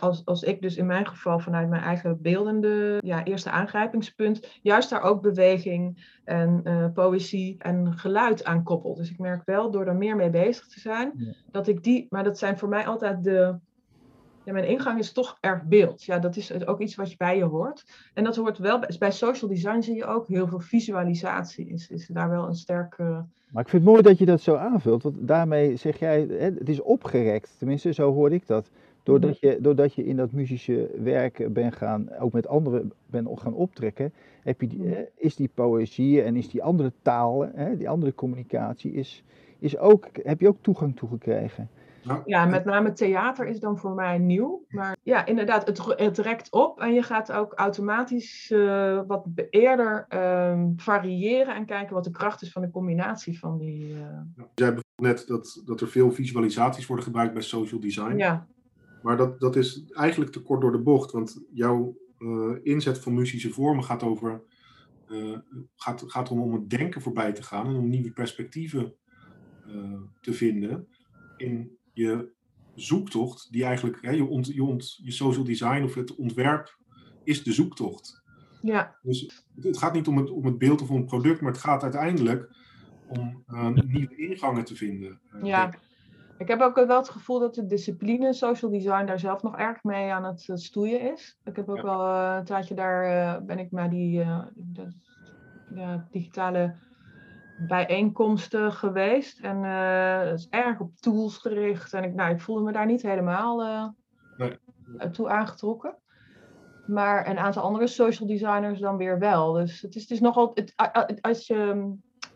als, als ik dus in mijn geval vanuit mijn eigen beeldende ja, eerste aangrijpingspunt, juist daar ook beweging en uh, poëzie en geluid aan koppel. Dus ik merk wel door er meer mee bezig te zijn, ja. dat ik die, maar dat zijn voor mij altijd de, ja, mijn ingang is toch erg beeld. Ja, dat is ook iets wat je bij je hoort. En dat hoort wel, bij social design zie je ook heel veel visualisatie. Is, is daar wel een sterke... Maar ik vind het mooi dat je dat zo aanvult, want daarmee zeg jij, het is opgerekt. Tenminste, zo hoor ik dat. Doordat je, doordat je in dat muzische werk bent gaan, ook met anderen bent gaan optrekken, heb je die, Mhm. is die poëzie en is die andere taal, hè, die andere communicatie, is, is ook, heb je ook toegang toe Ja, met name theater is dan voor mij nieuw. Maar ja, inderdaad, het, het rekt op en je gaat ook automatisch eh, wat eerder ehm, variëren en kijken wat de kracht is van de combinatie van die. eh, Ja, Jij zei net dat, dat er veel visualisaties worden gebruikt bij social design. ja, Maar dat, dat is eigenlijk te kort door de bocht. Want jouw eh, inzet van muzische vormen gaat over. gaat, gaat erom om het denken voorbij te gaan en om nieuwe perspectieven te vinden in je zoektocht, die eigenlijk, hè, je, ont, je, ont, je social design of het ontwerp is de zoektocht. ja, Dus het gaat niet om het, om het beeld of om het product, maar het gaat uiteindelijk om eh, nieuwe ingangen te vinden. eh, ja. denk ik. Heb ook wel het gevoel dat de discipline social design daar zelf nog erg mee aan het eh, stoeien is. Ik heb ook Ja. wel een tijdje daar ben ik naar die de- digitale bijeenkomsten geweest. En eh, het is erg op tools gericht. En ik, nou, ik voelde me daar niet helemaal eh, Nee. eh, toe aangetrokken. Maar een aantal andere social designers dan weer wel. Dus het is, het is nogal. Het, als je,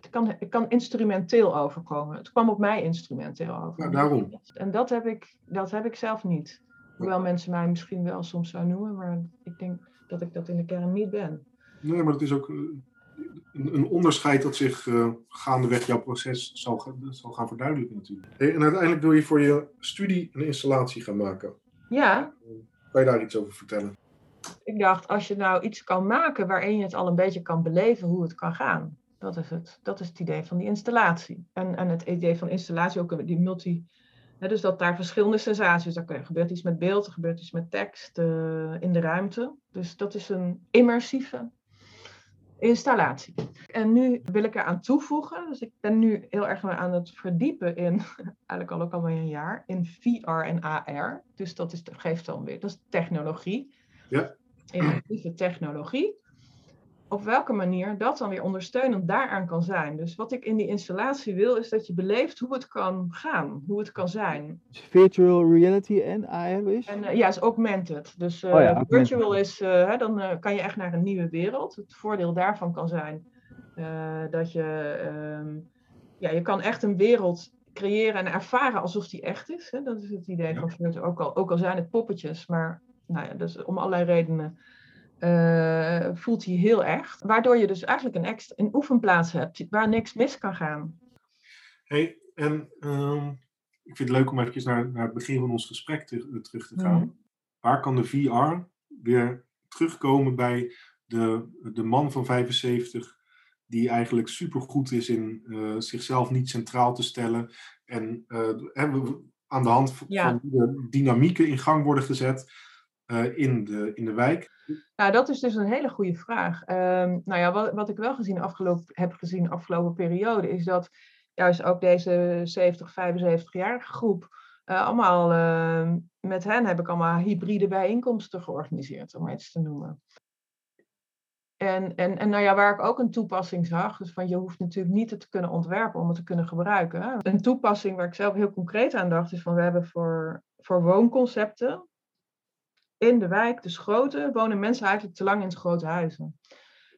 het, kan, het kan instrumenteel overkomen. Het kwam op mij instrumenteel over. Ja, daarom. En dat heb ik, dat heb ik zelf niet. Hoewel mensen mij misschien wel soms zo noemen, maar ik denk dat ik dat in de kern niet ben. Nee, maar het is ook een, onderscheid dat zich eh, gaandeweg jouw proces zal, ga- zal gaan verduidelijken natuurlijk. Hey, en uiteindelijk wil je voor je studie een installatie gaan maken. Ja, Kan je daar iets over vertellen? ik dacht, als je nou iets kan maken waarin je het al een beetje kan beleven hoe het kan gaan. Dat is het, dat is het idee van die installatie. En, en het idee van installatie ook die multi. hè, dus dat daar verschillende sensaties. Er gebeurt iets met beeld, er gebeurt iets met tekst eh, in de ruimte. Dus dat is een immersieve installatie. En nu wil ik eraan toevoegen. Dus ik ben nu heel erg aan het verdiepen in, <laughs> eigenlijk al ook alweer een jaar, in VR en AR. Dus dat is, geeft dan weer, dat is technologie. Ja. Innovatieve technologie. Op welke manier dat dan weer ondersteunend daaraan kan zijn. Dus wat ik in die installatie wil, is dat je beleeft hoe het kan gaan, hoe het kan zijn. Virtual reality en AR is? En eh, ja, is augmented. Dus eh, Oh ja, augmented. virtual is, eh, hè, dan kan je echt naar een nieuwe wereld. Het voordeel daarvan kan zijn dat je, ehm, ja, je kan echt een wereld creëren en ervaren alsof die echt is. Hè? Dat is het idee Ja. van virtual. Ook al, ook al zijn het poppetjes, maar nou ja, dus om allerlei redenen eh, voelt hij heel echt. Waardoor je dus eigenlijk een, extra, een oefenplaats hebt waar niks mis kan gaan. Hey, en ehm, ik vind het leuk om even naar, naar het begin van ons gesprek te- terug te gaan. Mhm. Waar kan de VR weer terugkomen bij de, de man van 75 die eigenlijk supergoed is in eh, zichzelf niet centraal te stellen en eh, hè, we- aan de hand van Ja. de dynamieken in gang worden gezet eh, in, de, in de wijk. Nou, dat is dus een hele goede vraag. Ehm, nou ja, wat, wat ik wel gezien heb gezien afgelopen periode, is dat juist ook deze 70, 75-jarige groep, eh, allemaal ehm, met hen heb ik allemaal hybride bijeenkomsten georganiseerd, om iets te noemen. En, en, en nou ja, waar ik ook een toepassing zag, dus van je hoeft natuurlijk niet het te kunnen ontwerpen om het te kunnen gebruiken. Een toepassing waar ik zelf heel concreet aan dacht, is van we hebben voor, voor woonconcepten in de wijk, dus grote, wonen mensen eigenlijk te lang in grote huizen.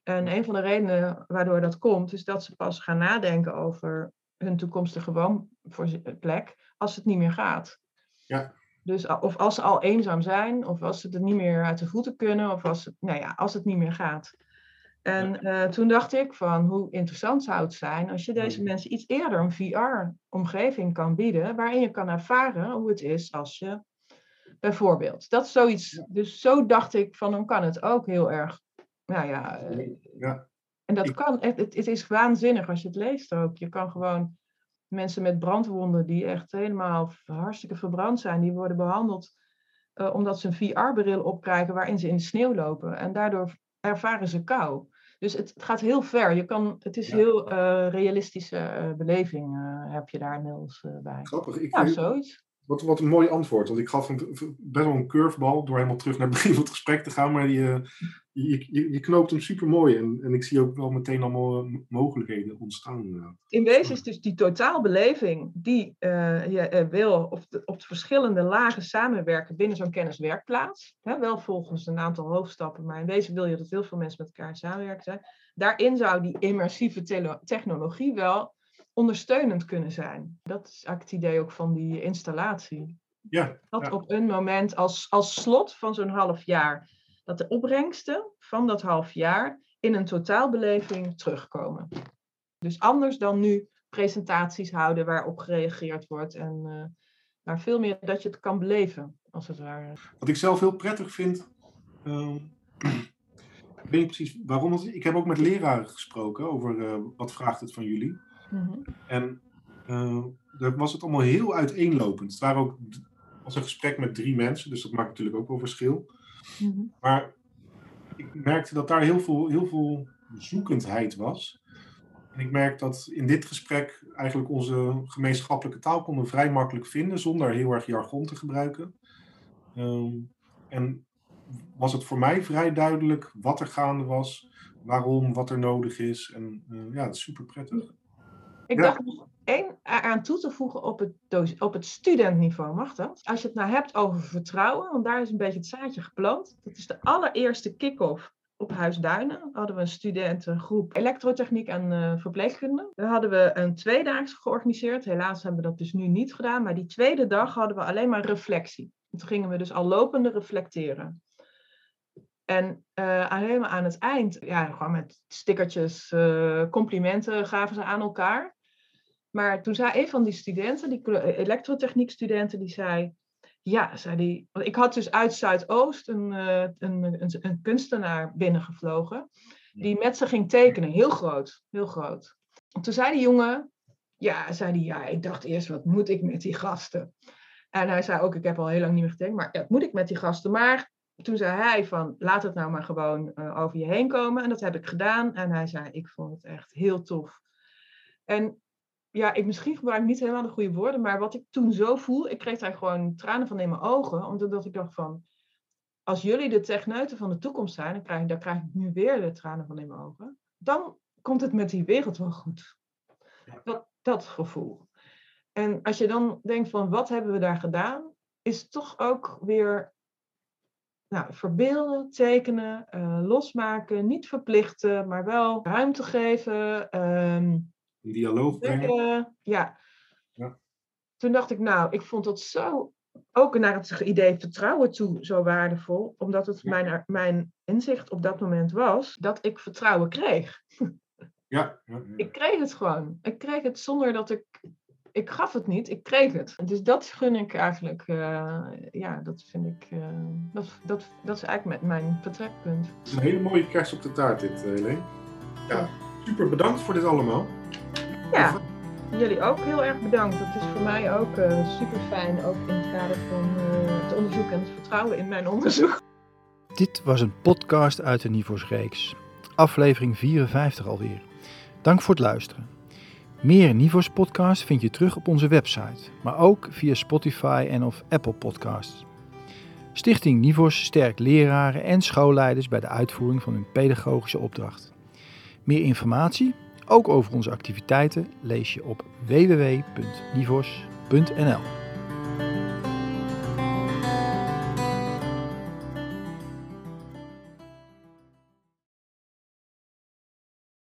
En een van de redenen waardoor dat komt, is dat ze pas gaan nadenken over hun toekomstige woonplek als het niet meer gaat. Ja. Dus of als ze al eenzaam zijn, of als ze het niet meer uit de voeten kunnen, of als het, nou ja, als het niet meer gaat. En eh, toen dacht ik van hoe interessant zou het zijn als je deze Mm. mensen iets eerder een VR-omgeving kan bieden, waarin je kan ervaren hoe het is als je bijvoorbeeld. Dat is zoiets. Dus zo dacht ik van dan kan het ook heel erg. Nou ja. eh, Ja. En dat Ik- kan. Het, het, het is waanzinnig als je het leest ook. Je kan gewoon mensen met brandwonden die echt helemaal hartstikke verbrand zijn, die worden behandeld eh, omdat ze een VR-bril opkrijgen waarin ze in de sneeuw lopen. En daardoor ervaren ze kou. Dus het, gaat heel ver. Je kan, het is Ja. heel eh, realistische beleving heb je daar inmiddels bij. Grappig. Ik, Ja, zoiets. Wat, wat een mooi antwoord. Want ik gaf best wel een curveball door helemaal terug naar het <laughs> begin van het gesprek te gaan. Maar je, je, je, je, knoopt hem super mooi en, en ik zie ook wel meteen allemaal eh, mogelijkheden ontstaan. eh. In wezen is dus die totaalbeleving die eh, je wil op de, op de verschillende lagen samenwerken binnen zo'n kenniswerkplaats. Hè, wel volgens een aantal hoofdstappen, maar in wezen wil je dat heel veel mensen met elkaar samenwerken. Daarin zou die immersieve technologie wel ondersteunend kunnen zijn. Dat is eigenlijk het idee ook van die installatie. Ja, Dat Ja. op een moment als, als slot van zo'n half jaar, dat de opbrengsten van dat half jaar in een totaalbeleving terugkomen. Dus anders dan nu presentaties houden waarop gereageerd wordt en eh, maar veel meer dat je het kan beleven, als het ware. wat ik zelf heel prettig vind. ehm, <clears throat> ik weet niet precies waarom. Ik heb ook met leraren gesproken over eh, wat vraagt het van jullie. Mhm. En daar was het allemaal heel uiteenlopend. Het waren ook, was een gesprek met drie mensen, dus dat maakt natuurlijk ook wel verschil. Mhm. Maar ik merkte dat daar heel veel, heel veel zoekendheid was. En ik merk dat in dit gesprek eigenlijk onze gemeenschappelijke taal konden vrij makkelijk vinden, zonder heel erg jargon te gebruiken. Ehm, en was het voor mij vrij duidelijk wat er gaande was, waarom, wat er nodig is. En eh, ja, het is super prettig. Ik dacht nog één aan toe te voegen op het, op het studentniveau, mag dat? Als je het nou hebt over vertrouwen, want daar is een beetje het zaadje geplant. Dat is de allereerste kick-off op Huis Duinen. Hadden we een studentengroep elektrotechniek en eh, verpleegkunde. Daar hadden we een tweedaags georganiseerd. Helaas hebben we dat dus nu niet gedaan. Maar die tweede dag hadden we alleen maar reflectie. En toen gingen we dus al lopende reflecteren. En eh, helemaal aan het eind, ja, gewoon met stickertjes, eh, complimenten gaven ze aan elkaar. Maar toen zei een van die studenten, die elektrotechniekstudenten, die zei... Ja, zei die, want ik had dus uit Zuidoost een, eh, een, een, een kunstenaar binnengevlogen. Die met ze ging tekenen, heel groot, heel groot. En toen zei die jongen, ja, zei die, ja, ik dacht eerst, wat moet ik met die gasten? En hij zei ook, ik heb al heel lang niet meer getekend, maar ja, wat moet ik met die gasten? Maar toen zei hij van, laat het nou maar gewoon eh, over je heen komen. En dat heb ik gedaan. En hij zei, ik vond het echt heel tof. En ja, ik misschien gebruik ik niet helemaal de goede woorden, maar wat ik toen zo voel, ik kreeg daar gewoon tranen van in mijn ogen, omdat ik dacht van, als jullie de techneuten van de toekomst zijn, dan krijg, dan krijg ik nu weer de tranen van in mijn ogen, dan komt het met die wereld wel goed. Dat, dat gevoel. En als je dan denkt van, wat hebben we daar gedaan, is toch ook weer nou, verbeelden, tekenen, eh, losmaken, niet verplichten, maar wel ruimte geven. ehm, In dialoog brengen. Trekken, ja. Ja. Toen dacht ik, nou, ik vond dat zo, ook naar het idee vertrouwen toe, zo waardevol. Omdat het Ja. mijn, mijn inzicht op dat moment was dat ik vertrouwen kreeg. Ja, ja. Ik kreeg het gewoon. Ik kreeg het zonder dat ik. Ik gaf het niet, ik kreeg het. Dus dat gun ik eigenlijk. eh, ja, dat vind ik. eh, dat, dat, dat is eigenlijk met mijn vertrekpunt. Het is een hele mooie kerst op de taart dit, eh, Helene. Ja, super bedankt voor dit allemaal. Ja, jullie ook heel erg bedankt. Dat is voor mij ook super fijn, ook in het kader van eh, het onderzoek en het vertrouwen in mijn onderzoek. Dit was een podcast uit de Nivos-reeks. Aflevering 54 alweer. Dank voor het luisteren. Meer Nivos-podcasts vind je terug op onze website, maar ook via Spotify en of Apple Podcasts. Stichting Nivos sterkt leraren en schoolleiders bij de uitvoering van hun pedagogische opdracht. Meer informatie, ook over onze activiteiten, lees je op www.nivos.nl.